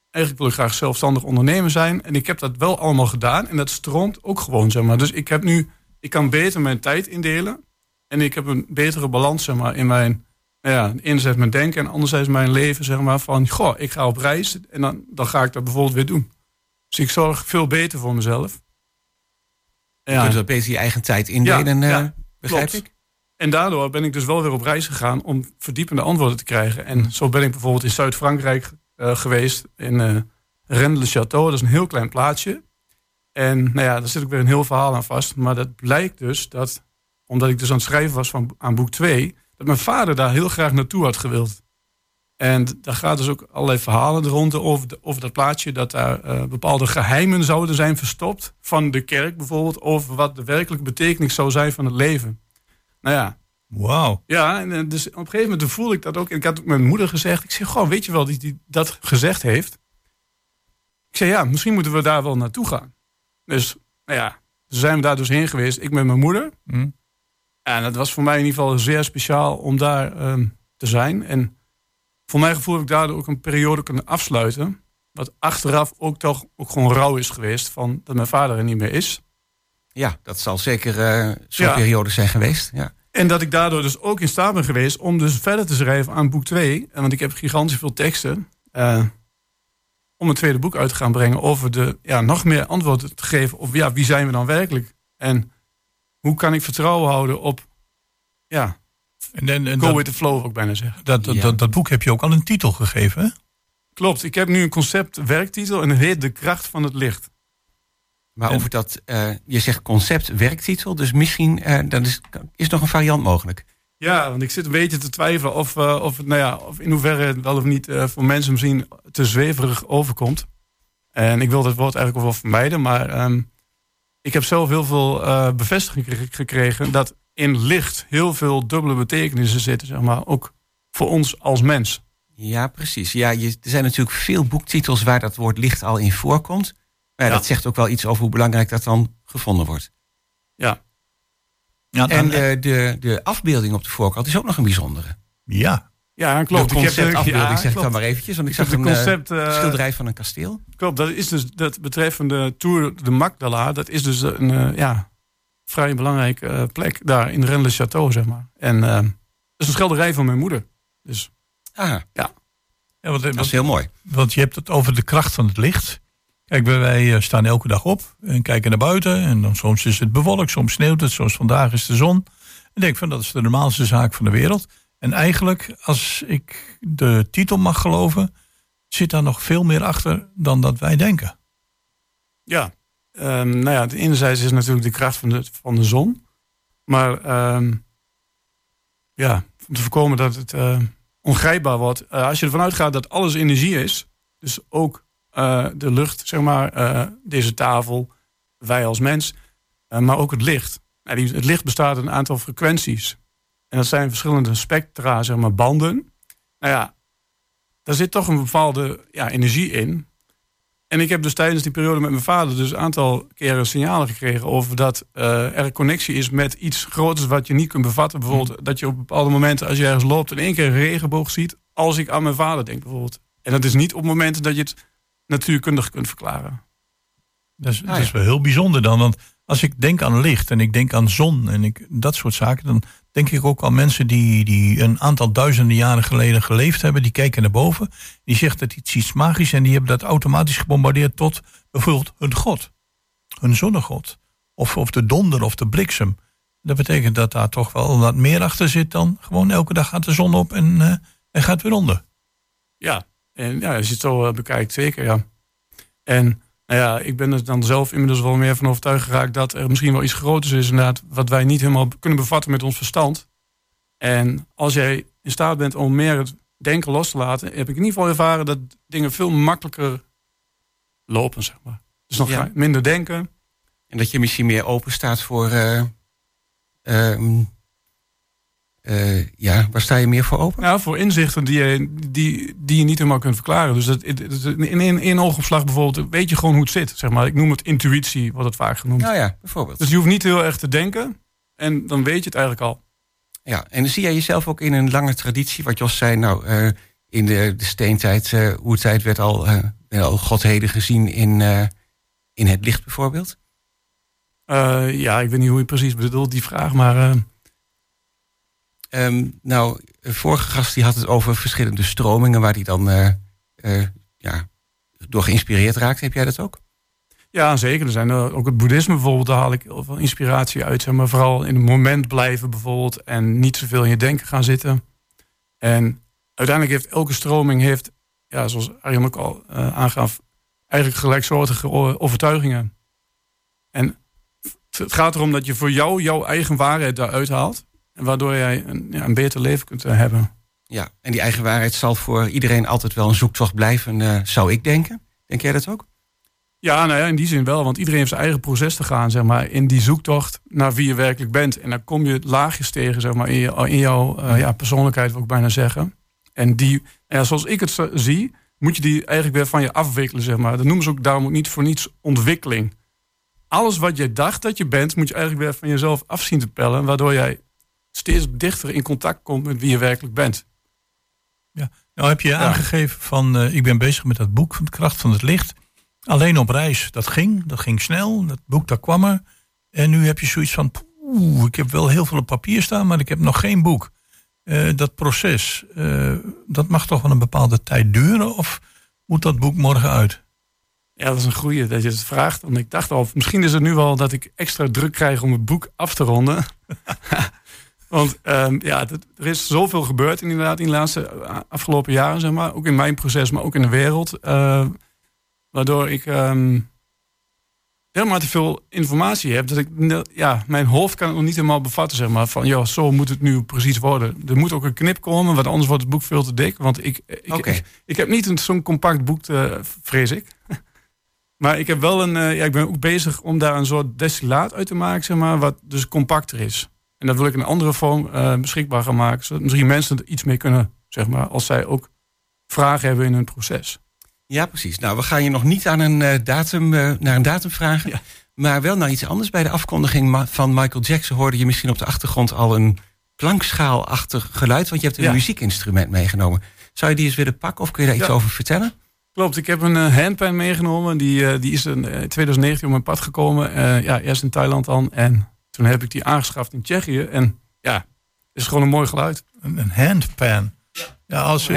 eigenlijk wil ik graag zelfstandig ondernemer zijn. En ik heb dat wel allemaal gedaan. En dat stroomt ook gewoon, zeg maar. Dus ik heb nu, ik kan beter mijn tijd indelen. En ik heb een betere balans, zeg maar, in mijn ja, enerzijds mijn denken en anderzijds mijn leven, zeg maar, van, goh, ik ga op reis en dan, dan ga ik dat bijvoorbeeld weer doen. Dus ik zorg veel beter voor mezelf.
Ja. Je kunt dat beter je eigen tijd indelen, ja, ja, begrijp ik?
En daardoor ben ik dus wel weer op reis gegaan om verdiepende antwoorden te krijgen. En zo ben ik bijvoorbeeld in Zuid-Frankrijk uh, geweest, in uh, Rennes-le-Château. Dat is een heel klein plaatsje. En nou ja, daar zit ook weer een heel verhaal aan vast. Maar dat blijkt dus dat, omdat ik dus aan het schrijven was van, aan boek 2, dat mijn vader daar heel graag naartoe had gewild. En daar gaat dus ook allerlei verhalen rond over, over dat plaatsje. Dat daar uh, bepaalde geheimen zouden zijn verstopt. Van de kerk bijvoorbeeld. Over wat de werkelijke betekenis zou zijn van het leven. Nou ja.
Wauw.
Ja, en eh, dus op een gegeven moment voelde ik dat ook. En ik had ook mijn moeder gezegd. Ik zeg, gewoon, weet je wel, die, die dat gezegd heeft. Ik zei, ja, misschien moeten we daar wel naartoe gaan. Dus, nou ja, zijn we daar dus heen geweest. Ik met mijn moeder. Mm. En dat was voor mij in ieder geval zeer speciaal om daar um, te zijn. En voor mijn gevoel heb ik daardoor ook een periode kunnen afsluiten. Wat achteraf ook toch ook gewoon rouw is geweest van dat mijn vader er niet meer is.
Ja, dat zal zeker uh, zo'n ja. periode zijn geweest. Ja.
En dat ik daardoor dus ook in staat ben geweest om dus verder te schrijven aan boek 2. Want ik heb gigantisch veel teksten. Uh, om een tweede boek uit te gaan brengen. Over de, ja, nog meer antwoorden te geven op ja, wie zijn we dan werkelijk? En hoe kan ik vertrouwen houden op ja, en, en, en Go dat, with the flow, ook bijna zeggen.
Dat, dat, dat, dat, boek heb je ook al een titel gegeven, hè?
Klopt, ik heb nu een concept werktitel en het heet De Kracht van het Licht.
Maar over dat, uh, je zegt concept werktitel, dus misschien uh, dan is, is nog een variant mogelijk.
Ja, want ik zit een beetje te twijfelen of, uh, of, nou ja, of in hoeverre het wel of niet voor mensen misschien te zweverig overkomt. En ik wil dat woord eigenlijk wel vermijden, maar um, ik heb zelf heel veel bevestiging gekregen dat in licht heel veel dubbele betekenissen zitten, zeg maar, ook voor ons als mens.
Ja, precies. Ja, je, er zijn natuurlijk veel boektitels waar dat woord licht al in voorkomt. Maar ja. dat zegt ook wel iets over hoe belangrijk dat dan gevonden wordt.
Ja.
ja en de, de, de afbeelding op de voorkant is ook nog een bijzondere.
Ja.
Ja, klopt.
De conceptafbeelding ja, zeg ik dan maar eventjes. Want ik, zag een concept, uh, schilderij van een kasteel.
Klopt, dat is dus dat betreffende Tour de Magdala. Dat is dus een, uh, ja, vrij belangrijke uh, plek daar in Rennes Château, zeg maar. En uh, dat is een schilderij van mijn moeder. Dus
ah,
ja.
ja wat, dat is heel mooi.
Want je hebt het over de kracht van het licht. Kijk, wij staan elke dag op en kijken naar buiten. En dan soms is het bewolkt, soms sneeuwt het, zoals vandaag is de zon. En denk van dat is de normaalste zaak van de wereld. En eigenlijk, als ik de titel mag geloven, zit daar nog veel meer achter dan dat wij denken.
Ja, Um, nou ja, de enerzijds is natuurlijk de kracht van de, van de zon. Maar um, ja, om te voorkomen dat het uh, ongrijpbaar wordt. Uh, als je ervan uitgaat dat alles energie is, dus ook uh, de lucht, zeg maar, deze tafel, wij als mens, maar ook het licht. Nou, het licht bestaat uit een aantal frequenties. En dat zijn verschillende spectra, zeg maar, banden. Nou ja, daar zit toch een bepaalde ja, energie in. En ik heb dus tijdens die periode met mijn vader dus een aantal keren signalen gekregen over dat uh, er connectie is met iets groters wat je niet kunt bevatten. Bijvoorbeeld mm. dat je op bepaalde momenten als je ergens loopt in één keer een regenboog ziet. Als ik aan mijn vader denk bijvoorbeeld. En dat is niet op momenten dat je het natuurkundig kunt verklaren.
Dat is, dat is wel heel bijzonder dan. Want als ik denk aan licht en ik denk aan zon en ik, dat soort zaken, dan denk ik ook aan mensen die, die een aantal duizenden jaren geleden geleefd hebben. Die kijken naar boven. Die zegt dat iets iets magisch en die hebben dat automatisch gebombardeerd tot bijvoorbeeld hun god. Hun zonnegod. Of, of de donder of de bliksem. Dat betekent dat daar toch wel wat meer achter zit dan gewoon elke dag gaat de zon op en, uh, en gaat weer onder.
Ja, en ja, als je het zo uh, bekijkt, zeker ja. En nou ja, ik ben er dan zelf inmiddels wel meer van overtuigd geraakt dat er misschien wel iets groters is, inderdaad, wat wij niet helemaal kunnen bevatten met ons verstand. En als jij in staat bent om meer het denken los te laten, heb ik in ieder geval ervaren dat dingen veel makkelijker lopen, zeg maar. Dus nog minder denken.
En dat je misschien meer open staat voor uh, Uh, ja, waar sta je meer voor open?
Nou, voor inzichten die je, die, die je niet helemaal kunt verklaren. Dus dat, in één oogopslag bijvoorbeeld weet je gewoon hoe het zit. Zeg maar. Ik noem het intuïtie, wordt het vaak genoemd.
Nou ja, bijvoorbeeld.
Dus je hoeft niet heel erg te denken. En dan weet je het eigenlijk al.
Ja, en dan zie jij jezelf ook in een lange traditie. Wat Jos zei, nou, uh, in de, de steentijd, uh, oertijd werd al, uh, al godheden gezien in, in het licht bijvoorbeeld.
ja, ik weet niet hoe je precies bedoelt die vraag, maar...
Um, nou, de vorige gast die had het over verschillende stromingen waar hij dan uh, uh, ja, door geïnspireerd raakt. Heb jij dat ook?
Ja, zeker. Er zijn ook het boeddhisme bijvoorbeeld, daar haal ik heel veel inspiratie uit. Maar vooral in het moment blijven bijvoorbeeld en niet zoveel in je denken gaan zitten. En uiteindelijk heeft elke stroming, heeft, ja, zoals Arjen ook al uh, aangaf, eigenlijk gelijksoortige overtuigingen. En het gaat erom dat je voor jou jouw eigen waarheid daaruit haalt. Waardoor jij een, ja, een beter leven kunt eh, hebben.
Ja, en die eigen waarheid zal voor iedereen altijd wel een zoektocht blijven, uh, zou ik denken. Denk jij dat ook?
Ja, nou ja, in die zin wel. Want iedereen heeft zijn eigen proces te gaan, zeg maar. In die zoektocht naar wie je werkelijk bent. En dan kom je laagjes tegen, zeg maar, in, je, in jouw uh, ja, persoonlijkheid, wil ik bijna zeggen. En die, ja, zoals ik het zie, moet je die eigenlijk weer van je afwikkelen, zeg maar. Dat noemen ze ook daarom ook niet voor niets ontwikkeling. Alles wat je dacht dat je bent, moet je eigenlijk weer van jezelf af zien te pellen. Waardoor jij steeds dichter in contact komt met wie je werkelijk bent.
Ja, nou heb je aangegeven van uh, ik ben bezig met dat boek van de kracht van het licht. Alleen op reis, dat ging, dat ging snel. Dat boek, dat kwam er. En nu heb je zoiets van, poeh, ik heb wel heel veel op papier staan, maar ik heb nog geen boek. Uh, dat proces, uh, dat mag toch wel een bepaalde tijd duren? Of moet dat boek morgen uit?
Ja, dat is een goede dat je het vraagt. Want ik dacht al, misschien is het nu wel dat ik extra druk krijg om het boek af te ronden. <laughs> Want um, ja, er is zoveel gebeurd inderdaad in de laatste eh, afgelopen jaren, zeg maar. Ook in mijn proces, maar ook in de wereld. Uh, waardoor ik um, helemaal te veel informatie heb. Dat ik, ja, mijn hoofd kan het nog niet helemaal bevatten, zeg maar. Van, ja, zo moet het nu precies worden. Er moet ook een knip komen, want anders wordt het boek veel te dik. Want ik, ik, okay. ik, ik, heb niet zo'n compact boek, te, vrees ik. <laughs> maar ik heb wel een, uh, ja, ik ben ook bezig om daar een soort destillaat uit te maken, zeg maar. Wat dus compacter is. En dat wil ik in een andere vorm uh, beschikbaar gaan maken. Zodat misschien mensen er iets mee kunnen, zeg maar, als zij ook vragen hebben in hun proces.
Ja, precies. Nou, we gaan je nog niet aan een uh, datum, uh, naar een datum vragen. Ja. Maar wel naar iets anders. Bij de afkondiging van Michael Jackson hoorde je misschien op de achtergrond al een klankschaalachtig geluid. Want je hebt een ja. muziekinstrument meegenomen. Zou je die eens willen pakken of kun je daar iets over vertellen?
Klopt, ik heb een handpan meegenomen. Die, die is in 2019 op mijn pad gekomen. ja, eerst in Thailand dan. En toen heb ik die aangeschaft in Tsjechië. En ja, het is gewoon een mooi geluid.
Een, een handpan.
Ja, als we,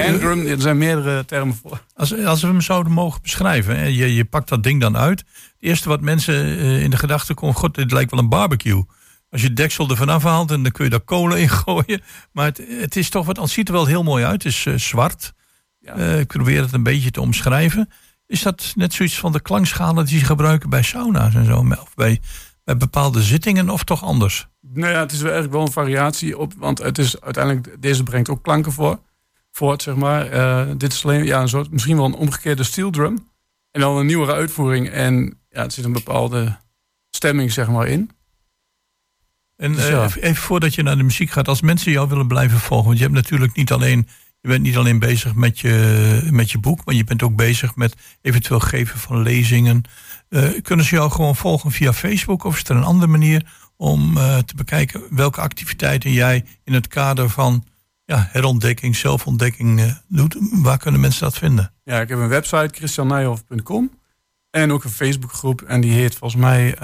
er zijn meerdere termen voor.
Als, als we hem zouden mogen beschrijven. Je, je pakt dat ding dan uit. Het eerste wat mensen eh, in de gedachten komen. God, dit lijkt wel een barbecue. Als je het deksel ervan afhaalt. En dan kun je daar kolen in <laughs> gooien. Maar het, het is toch wat. Het ziet er wel heel mooi uit. Het is uh, zwart. Ja. Uh, ik probeer het een beetje te omschrijven. Is dat net zoiets van de klankschalen die ze gebruiken bij sauna's en zo? Of bij bij bepaalde zittingen of toch anders?
Nou ja, het is wel eigenlijk wel een variatie op, want het is uiteindelijk, deze brengt ook klanken voor, voort, zeg maar. Uh, dit is alleen ja, een soort, misschien wel een omgekeerde steel drum. En dan een nieuwere uitvoering. En ja, het zit een bepaalde stemming, zeg maar, in.
En dus ja. uh, even voordat je naar de muziek gaat, als mensen jou willen blijven volgen, want je hebt natuurlijk niet alleen, je bent niet alleen bezig met je, met je boek, maar je bent ook bezig met eventueel geven van lezingen, uh, kunnen ze jou gewoon volgen via Facebook of is er een andere manier om uh, te bekijken welke activiteiten jij in het kader van ja, herontdekking, zelfontdekking uh, doet? Waar kunnen mensen dat vinden?
Ja, ik heb een website, christiannijhoff.com en ook een Facebookgroep en die heet volgens mij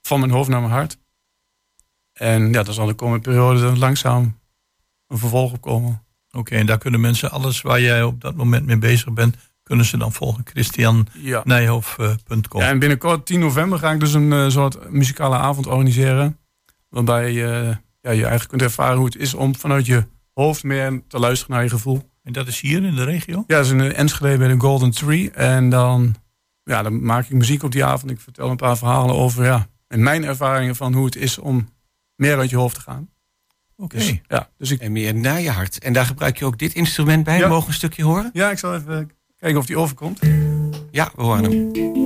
Van mijn hoofd naar mijn hart. En ja, daar zal de komende periode langzaam een vervolg op komen.
Oké, en daar kunnen mensen alles waar jij op dat moment mee bezig bent kunnen ze dan volgen. christiannijhof.com.
Ja, en binnenkort, 10 november, ga ik dus een uh, soort muzikale avond organiseren. Waarbij uh, ja, je eigenlijk kunt ervaren hoe het is om vanuit je hoofd meer te luisteren naar je gevoel.
En dat is hier in de regio?
Ja, dat is in Enschede bij de Golden Tree. En dan, ja, dan maak ik muziek op die avond. Ik vertel een paar verhalen over ja, en mijn ervaringen van hoe het is om meer uit je hoofd te gaan.
Oké. Dus, ja, dus ik... En meer naar je hart. En daar gebruik je ook dit instrument bij. Ja. Mogen een stukje horen?
Ja, ik zal even Kijken of die overkomt.
Ja, we horen hem.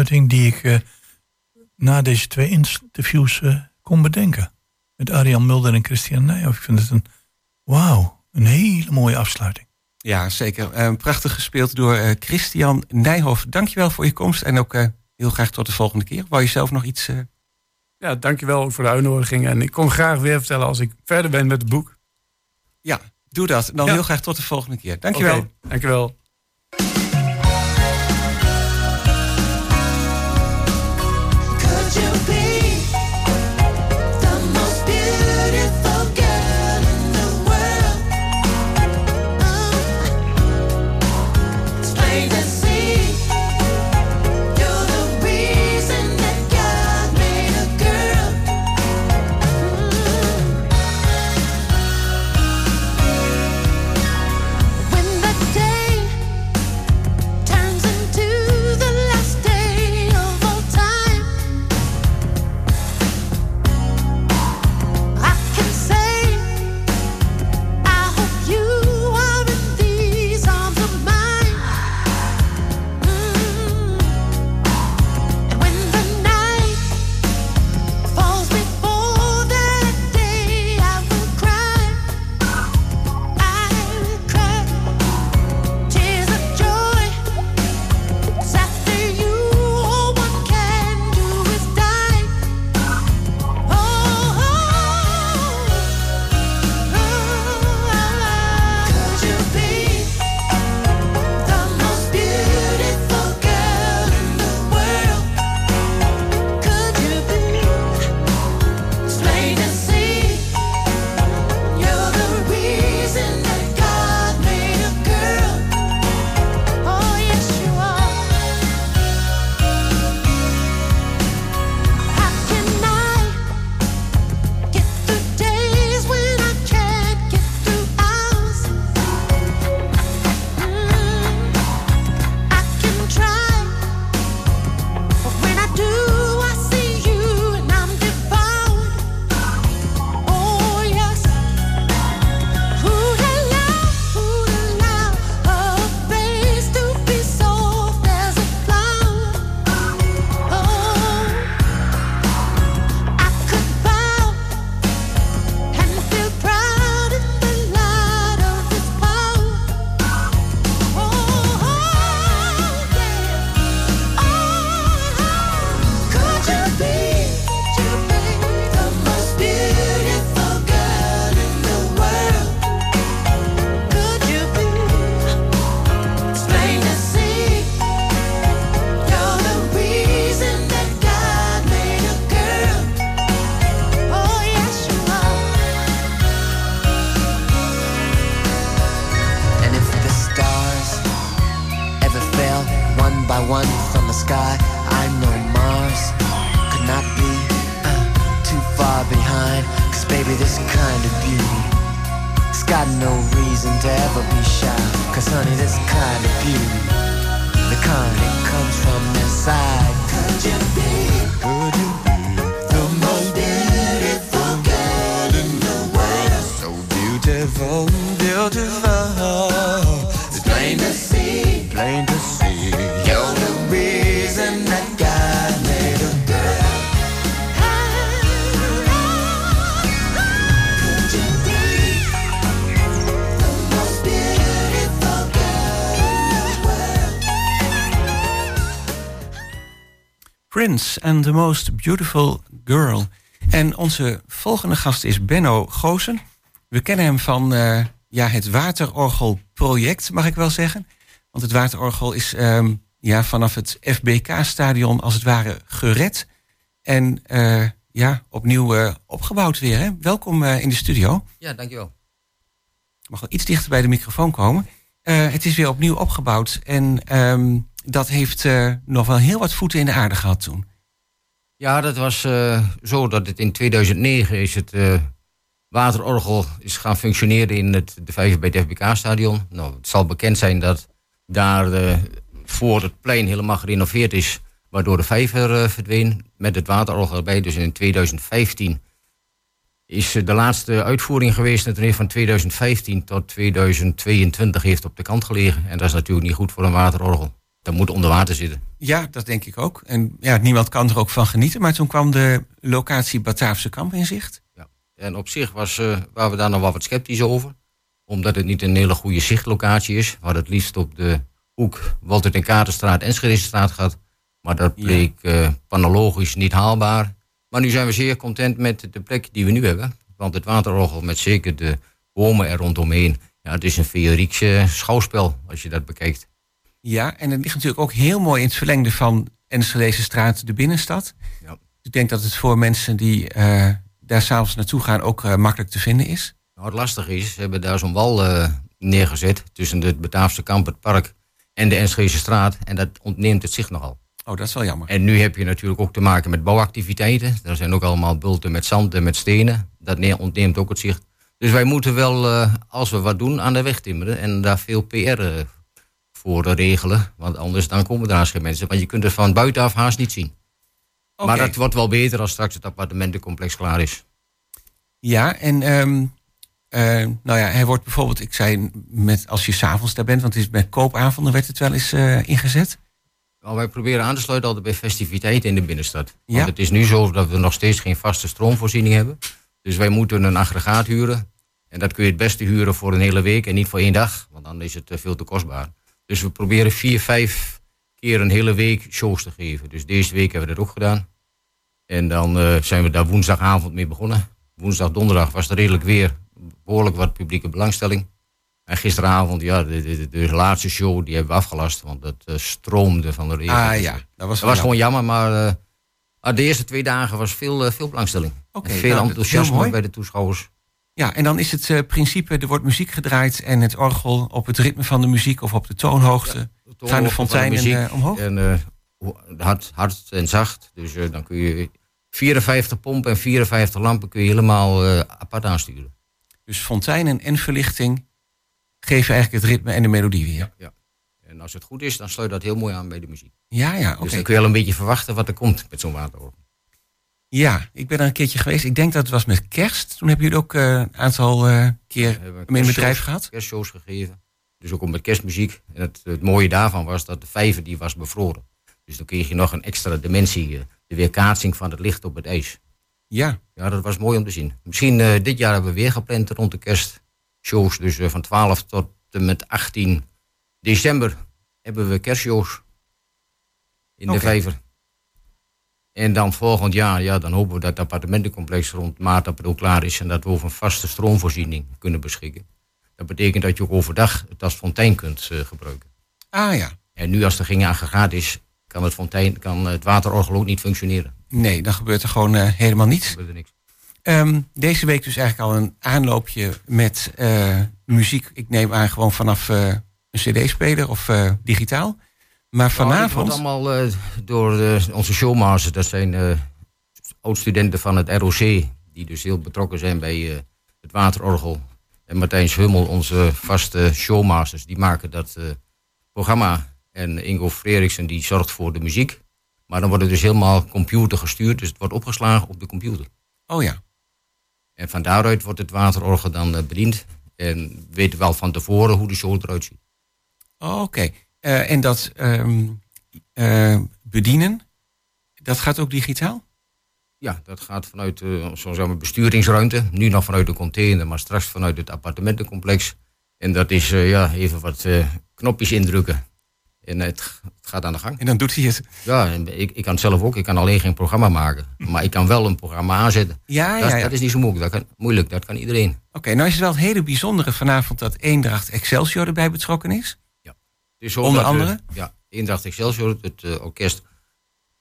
Afsluiting die ik uh, na deze twee interviews uh, kon bedenken. Met Arjan Mulder en Christian Nijhoff. Ik vind het een, wauw, een hele mooie afsluiting.
Ja, zeker. Uh, prachtig gespeeld door Christian Nijhoff. Dankjewel voor je komst en ook heel graag tot de volgende keer. Wou je zelf nog iets...
Ja, dankjewel ook voor de uitnodiging. En ik kom graag weer vertellen als ik verder ben met het boek.
Ja, doe dat. Dan heel graag tot de volgende keer. Dankjewel. Okay,
dankjewel.
one by one from the sky. I know Mars could not be uh, too far behind. Cause baby, this kind of beauty. It's got no reason to ever be shy. Cause honey, this kind of beauty. The kind that comes from inside.
Could you be?
Could you be? The most beautiful girl in the world. So beautiful, beautiful. It's plain to
see.
Plain
Prince and the Most Beautiful Girl. En onze volgende gast is Benno Goosen. We kennen hem van uh, ja, het Waterorgelproject, mag ik wel zeggen. Want het Waterorgel is um, ja, vanaf het FBK-stadion als het ware gered. En uh, ja, opnieuw uh, opgebouwd weer. Hè? Welkom in de studio.
Ja, dankjewel.
Ik mag wel iets dichter bij de microfoon komen. het is weer opnieuw opgebouwd. En um, dat heeft uh, nog wel heel wat voeten in de aarde gehad toen.
Ja, dat was uh, zo dat het in 2009 is het uh, waterorgel is gaan functioneren in het de 5 bij het FBK-stadion. Nou, het zal bekend zijn dat daar voor het plein helemaal gerenoveerd is, waardoor de vijver verdween met het waterorgel erbij. Dus in 2015 is de laatste uitvoering geweest. En heeft van 2015 tot 2022 heeft op de kant gelegen. En dat is natuurlijk niet goed voor een waterorgel dat moet onder water zitten.
Ja, dat denk ik ook. En ja, niemand kan er ook van genieten. Maar toen kwam de locatie Bataafse Kamp in zicht. Ja.
En op zich was, uh, waren we daar nog wel wat sceptisch over. Omdat het niet een hele goede zichtlocatie is. We hadden het liefst op de hoek Walter en Katerstraat en Scherisstraat gehad. Maar dat bleek ja. uh, panologisch niet haalbaar. Maar nu zijn we zeer content met de plek die we nu hebben. Want het waterorgel met zeker de bomen er rondomheen. Ja, het is een feeriekse schouwspel als je dat bekijkt.
Ja, en het ligt natuurlijk ook heel mooi in het verlengde van Enschedeze straat, de binnenstad. Ja. Ik denk dat het voor mensen die uh, daar s'avonds naartoe gaan ook uh, makkelijk te vinden is.
Nou, het lastige is, ze hebben daar zo'n wal uh, neergezet tussen het Bataafse kamp, het park en de Enschedeze straat. En dat ontneemt het zicht nogal.
Oh, dat is wel jammer.
En nu heb je natuurlijk ook te maken met bouwactiviteiten. Er zijn ook allemaal bulten met zand en met stenen. Dat ontneemt ook het zicht. Dus wij moeten wel, als we wat doen, aan de weg timmeren en daar veel PR voor regelen. Want anders dan komen er haast geen mensen. Want je kunt het van buitenaf haast niet zien. Maar dat wordt wel beter als straks het appartementencomplex klaar is.
Ja, en um, nou ja, hij wordt bijvoorbeeld, ik zei, met, als je s'avonds daar bent, want het is met koopavonden werd het wel eens uh, ingezet.
Nou, wij proberen aan te sluiten altijd bij festiviteiten in de binnenstad. Ja. Want het is nu zo dat we nog steeds geen vaste stroomvoorziening hebben. Dus wij moeten een aggregaat huren. En dat kun je het beste huren voor een hele week en niet voor één dag. Want dan is het veel te kostbaar. Dus we proberen vier, vijf keer een hele week shows te geven. Dus deze week hebben we dat ook gedaan. En dan uh, zijn we daar woensdagavond mee begonnen. Woensdag, donderdag was er redelijk weer behoorlijk wat publieke belangstelling. En gisteravond, ja, de, de, de laatste show, die hebben we afgelast. Want dat uh, stroomde van de regen.
Ah ja, dat was,
dat was gewoon jammer. Maar uh, de eerste twee dagen was veel, veel belangstelling. Okay, veel nou, enthousiasme bij de toeschouwers.
Ja, en dan is het uh, principe, er wordt muziek gedraaid en het orgel op het ritme van de muziek of op de toonhoogte. Ja, de toonhoogte gaan de fonteinen uh, omhoog?
En uh, hard, hard en zacht. Dus dan kun je 54 pompen en 54 lampen kun je helemaal apart aansturen.
Dus fonteinen en verlichting geven eigenlijk het ritme en de melodie weer.
Ja, ja. En als het goed is, dan sluit dat heel mooi aan bij de muziek.
Ja, ja, oké.
Dus dan kun je al een beetje verwachten wat er komt met zo'n waterorgel.
Ja, ik ben er een keertje geweest. Ik denk dat het was met kerst. Toen hebben jullie ook uh, een aantal uh, keer in het bedrijf gehad.
Kerstshows gegeven. Dus ook met kerstmuziek. En het, het, mooie daarvan was dat de vijver die was bevroren. Dus dan kreeg je nog een extra dimensie. Uh, de weerkaatsing van het licht op het ijs.
Ja.
Ja, dat was mooi om te zien. Misschien dit jaar hebben we weer gepland rond de kerstshows. Dus van 12 tot en met 18 december hebben we kerstshows. In okay. de vijver. En dan volgend jaar, ja, dan hopen we dat het appartementencomplex rond maart, ook klaar is en dat we over een vaste stroomvoorziening kunnen beschikken. Dat betekent dat je ook overdag het als fontein kunt uh, gebruiken.
Ah ja.
En nu als er geen aggregaat is, kan het, fontein, kan het waterorgel ook niet functioneren.
Nee, dan gebeurt er gewoon uh, helemaal niets.
Dan gebeurt er niks.
Um, deze week dus eigenlijk al een aanloopje met uh, muziek. Ik neem aan gewoon vanaf een cd-speler of digitaal. Maar vanavond...
Nou, wordt allemaal uh, door uh, onze showmasters. Dat zijn uh, oud-studenten van het ROC. Die dus heel betrokken zijn bij het waterorgel. En Martijn Hummel, onze vaste showmasters. Die maken dat programma. En Ingo Freriksen die zorgt voor de muziek. Maar dan wordt het dus helemaal computer gestuurd. Dus het wordt opgeslagen op de computer.
Oh ja.
En van daaruit wordt het waterorgel dan bediend. En weten wel van tevoren hoe de show eruit ziet.
Oh, Oké. Uh, en dat um, uh, bedienen, dat gaat ook digitaal?
Ja, dat gaat vanuit uh, zo'n besturingsruimte. Nu nog vanuit de container, maar straks vanuit het appartementencomplex. En dat is ja, even wat knopjes indrukken. En het, het, gaat aan de gang.
En dan doet hij het.
Ja, ik, ik kan het zelf ook. Ik kan alleen geen programma maken. Maar ik kan wel een programma aanzetten.
Ja,
dat,
ja, ja.
dat is niet zo moeilijk. Dat kan, moeilijk. Dat kan iedereen.
Oké, nou is het wel het hele bijzondere vanavond dat Eendracht Excelsior erbij betrokken is.
Dus
Onder andere?
Ja, Eendracht Excelsior, het uh, orkest,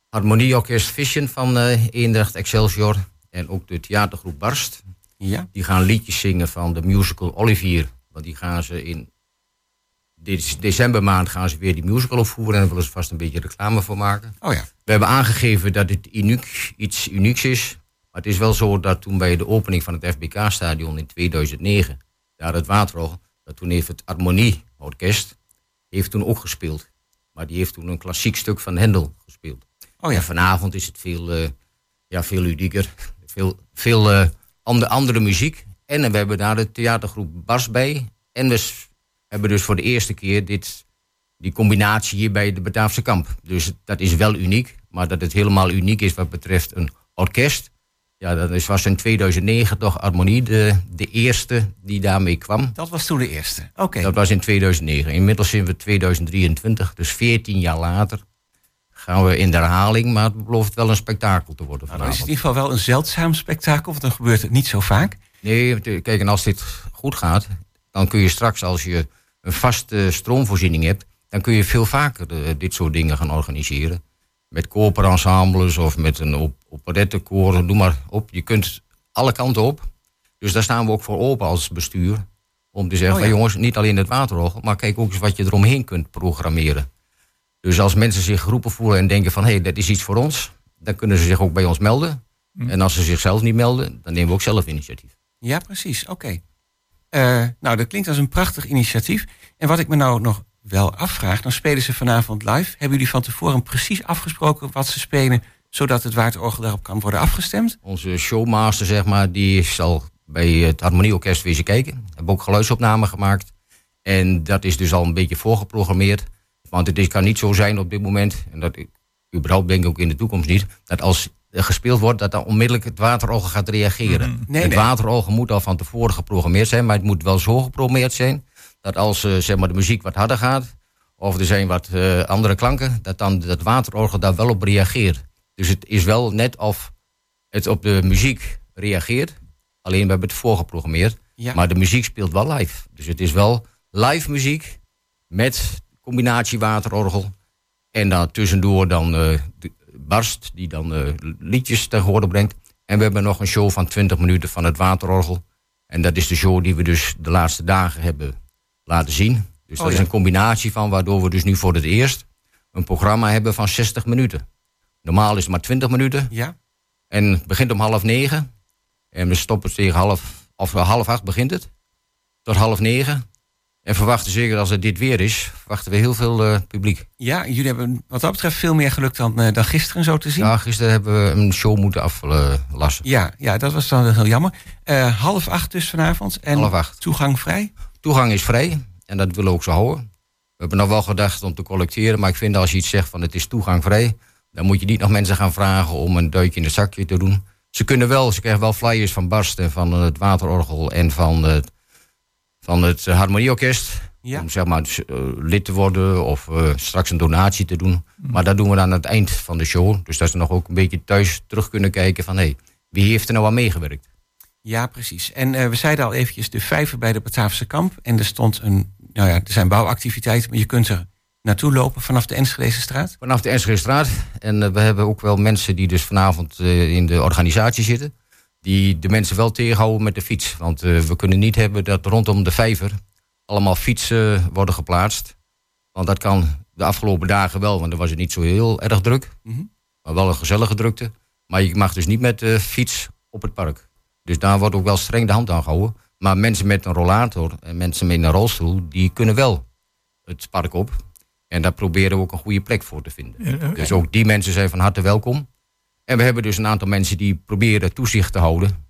harmonieorkest Vision van uh, Eendracht Excelsior. En ook de theatergroep Barst.
Ja.
Die gaan liedjes zingen van de musical Olivier. Want die gaan ze in decembermaand gaan ze weer die musical opvoeren. En daar willen ze vast een beetje reclame voor maken.
Oh ja.
We hebben aangegeven dat het uniek, iets unieks is. Maar het is wel zo dat toen bij de opening van het FBK-stadion in 2009... daar het Waterorgel, dat toen heeft het Harmonieorkest... heeft toen ook gespeeld. Maar die heeft toen een klassiek stuk van Hendel gespeeld.
Oh ja.
En vanavond is het veel, uh, ja, veel. <laughs> Veel, veel uh, andere, andere muziek. En we hebben daar de theatergroep Bas bij. En we hebben dus voor de eerste keer dit, die combinatie hier bij de Bataafse Kamp. Dus dat is wel uniek. Maar dat het helemaal uniek is wat betreft een orkest. Ja, dat was in 2009 toch Harmonie de, de eerste die daarmee kwam.
Dat was toen de eerste. Oké. Okay.
Dat was in 2009. Inmiddels zijn we 2023, dus 14 jaar later gaan we in de herhaling. Maar het belooft wel een spektakel te worden
nou, dan is het in ieder geval wel een zeldzaam spektakel, want dan gebeurt het niet zo vaak.
Nee, kijk, en als dit goed gaat, dan kun je straks als je een vaste stroomvoorziening hebt, dan kun je veel vaker uh, dit soort dingen gaan organiseren. Met koperensembles of met een op, operettekoor, noem maar op. Je kunt alle kanten op. Dus daar staan we ook voor open als bestuur. Om te zeggen,
Oh ja.
van, jongens, niet alleen het waterorgel, maar kijk ook eens wat je eromheen kunt programmeren. Dus als mensen zich geroepen voelen en denken van, hé, hey, dat is iets voor ons, dan kunnen ze zich ook bij ons melden. En als ze zichzelf niet melden, dan nemen we ook zelf initiatief.
Ja, precies. Oké. Eh, nou, dat klinkt als een prachtig initiatief. En wat ik me nou nog wel afvraag, dan spelen ze vanavond live. Hebben jullie van tevoren precies afgesproken wat ze spelen, zodat het waterorgel daarop kan worden afgestemd?
Onze showmaster, zeg maar, die zal bij het Harmonieorkest wezen kijken. Hebben ook geluidsopnamen gemaakt. En dat is dus al een beetje voorgeprogrammeerd. Want het is, kan niet zo zijn op dit moment, en dat ik überhaupt denk ik ook in de toekomst niet, dat als er gespeeld wordt, dat dan onmiddellijk het waterorgel gaat reageren.
Nee,
het
nee.
waterorgel moet al van tevoren geprogrammeerd zijn, maar het moet wel zo geprogrammeerd zijn dat als eh, zeg maar, de muziek wat harder gaat, of er zijn wat eh, andere klanken, dat dan dat waterorgel daar wel op reageert. Dus het is wel net of het op de muziek reageert, alleen we hebben het voorgeprogrammeerd.
Ja.
Maar de muziek speelt wel live. Dus het is wel live muziek met combinatie waterorgel. En dan tussendoor dan de Barst, die dan liedjes ten horen brengt. En we hebben nog een show van 20 minuten van het waterorgel. En dat is de show die we dus de laatste dagen hebben laten zien. Dus
Oh,
dat is een combinatie van waardoor we dus nu voor het eerst een programma hebben van 60 minuten. Normaal is het maar 20 minuten.
Ja?
En het begint om half negen. En we stoppen tegen half, of half acht begint het. Tot half negen. En verwachten zeker als het dit weer is, verwachten we heel veel eh, publiek.
Ja, jullie hebben wat dat betreft veel meer geluk dan, eh, dan gisteren zo te zien.
Ja, gisteren hebben we een show moeten aflassen.
Ja, ja, dat was dan heel jammer. Eh, half acht dus vanavond. En
Half acht.
toegang vrij?
Toegang is vrij en dat willen we ook zo houden. We hebben nog wel gedacht om te collecteren, maar ik vind als je iets zegt van het is toegangvrij, dan moet je niet nog mensen gaan vragen om een duitje in het zakje te doen. Ze kunnen wel, ze krijgen wel flyers van Barst en van het Waterorgel en van het, van het eh, Harmonieorkest.
Ja.
Om zeg maar dus, eh, lid te worden of eh, straks een donatie te doen. Maar dat doen we dan aan het eind van de show. Dus dat ze nog ook een beetje thuis terug kunnen kijken van hé, hey, wie heeft er nou aan meegewerkt?
Ja, precies. En we zeiden al eventjes de vijver bij de Bataafse kamp. En er stond een, nou ja, er zijn bouwactiviteiten, maar je kunt er naartoe lopen vanaf de Enschedeze straat.
Vanaf de Enschedestraat. En eh, we hebben ook wel mensen die dus vanavond in de organisatie zitten. Die de mensen wel tegenhouden met de fiets. Want eh, we kunnen niet hebben dat rondom de vijver allemaal fietsen worden geplaatst. Want dat kan de afgelopen dagen wel, want dan was het niet zo heel erg druk.
Mhm.
Maar wel een gezellige drukte. Maar je mag dus niet met de fiets op het park. Dus daar wordt ook wel streng de hand aan gehouden. Maar mensen met een rollator en mensen met een rolstoel, die kunnen wel het park op. En daar proberen we ook een goede plek voor te vinden.
Ja, oké.
Dus ook die mensen zijn van harte welkom. En we hebben dus een aantal mensen die proberen toezicht te houden.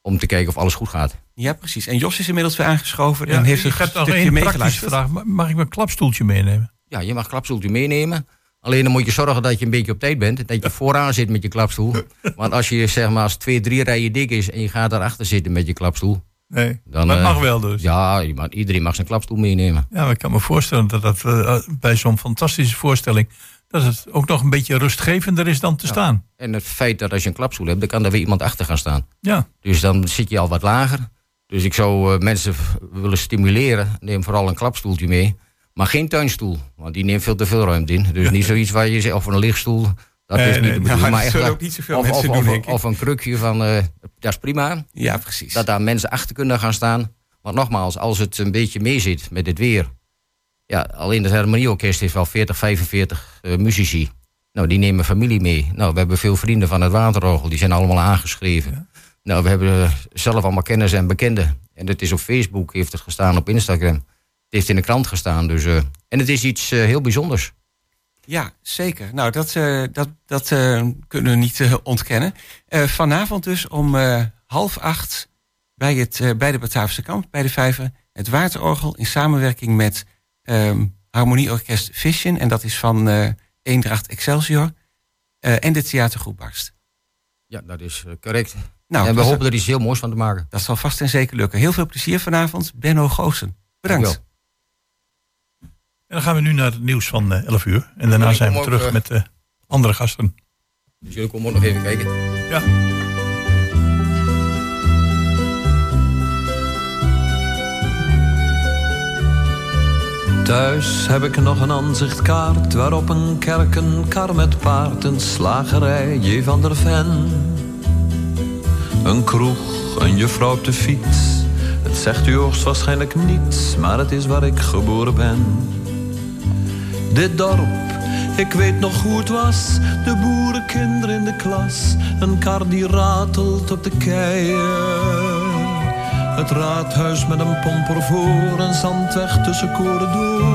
Om te kijken of alles goed gaat.
Ja, precies. En Jos is inmiddels weer aangeschoven
Ja,
en heeft een
ik heb nog één praktische
meegeluisterd.
vraag. Ma- Mag ik mijn klapstoeltje meenemen?
Ja, je mag klapstoeltje meenemen. Alleen dan moet je zorgen dat je een beetje op tijd bent. Dat je <laughs> vooraan zit met je klapstoel. Want als je zeg maar als twee, drie rijen dik is en je gaat daarachter zitten met je klapstoel.
Nee, dan, maar het mag wel dus.
Ja, iedereen mag zijn klapstoel meenemen.
Ja, maar ik kan me voorstellen dat dat bij zo'n fantastische voorstelling dat het ook nog een beetje rustgevender is dan te staan.
En het feit dat als je een klapstoel hebt, dan kan er weer iemand achter gaan staan.
Ja.
Dus dan zit je al wat lager. Dus ik zou uh, mensen willen stimuleren, neem vooral een klapstoeltje mee. Maar geen tuinstoel, want die neemt veel te veel ruimte in. Dus niet zoiets waar je zegt, of een lichtstoel, dat is niet de bedoeling.
maar echt, ook niet zoveel of, mensen
of,
doen, denk
of, een krukje van, uh, dat is prima.
Ja, precies.
Dat daar mensen achter kunnen gaan staan. Want nogmaals, als het een beetje meezit met het weer ja, alleen het harmonieorkest heeft wel 40, 45 uh, muzici. Nou, die nemen familie mee. Nou, we hebben veel vrienden van het Waterorgel, die zijn allemaal aangeschreven. Nou, we hebben zelf allemaal kennis en bekenden. En het is op Facebook, heeft het gestaan, op Instagram. Het heeft in de krant gestaan. Dus, uh, en het is iets uh, heel bijzonders.
Ja, zeker. Nou, dat, dat, dat kunnen we niet ontkennen. vanavond dus om half acht bij, het, bij de Bataafse kant, bij de Vijver... het Waterorgel in samenwerking met um, harmonieorkest Vision. En dat is van uh, Eendracht Excelsior. Uh, en de theatergroep Barst.
Ja, dat is uh, correct. Nou, en we hopen er iets heel moois van te maken.
Dat zal vast en zeker lukken. Heel veel plezier vanavond. Benno Goosen. Bedankt.
En dan gaan we nu naar het nieuws van 11 uur. En daarna zijn we terug met de andere gasten.
Dus jullie komen ook nog even kijken.
Ja.
Thuis heb ik nog een aanzichtkaart waarop een kerk, een kar met paard, een slagerij, J. van der Ven. Een kroeg, een juffrouw op de fiets. Het zegt u hoogstwaarschijnlijk niets, maar het is waar ik geboren ben. Dit dorp, ik weet nog hoe het was. De boerenkinderen in de klas, een kar die ratelt op de keien. Het raadhuis met een pomper voor, een zandweg tussen koren door.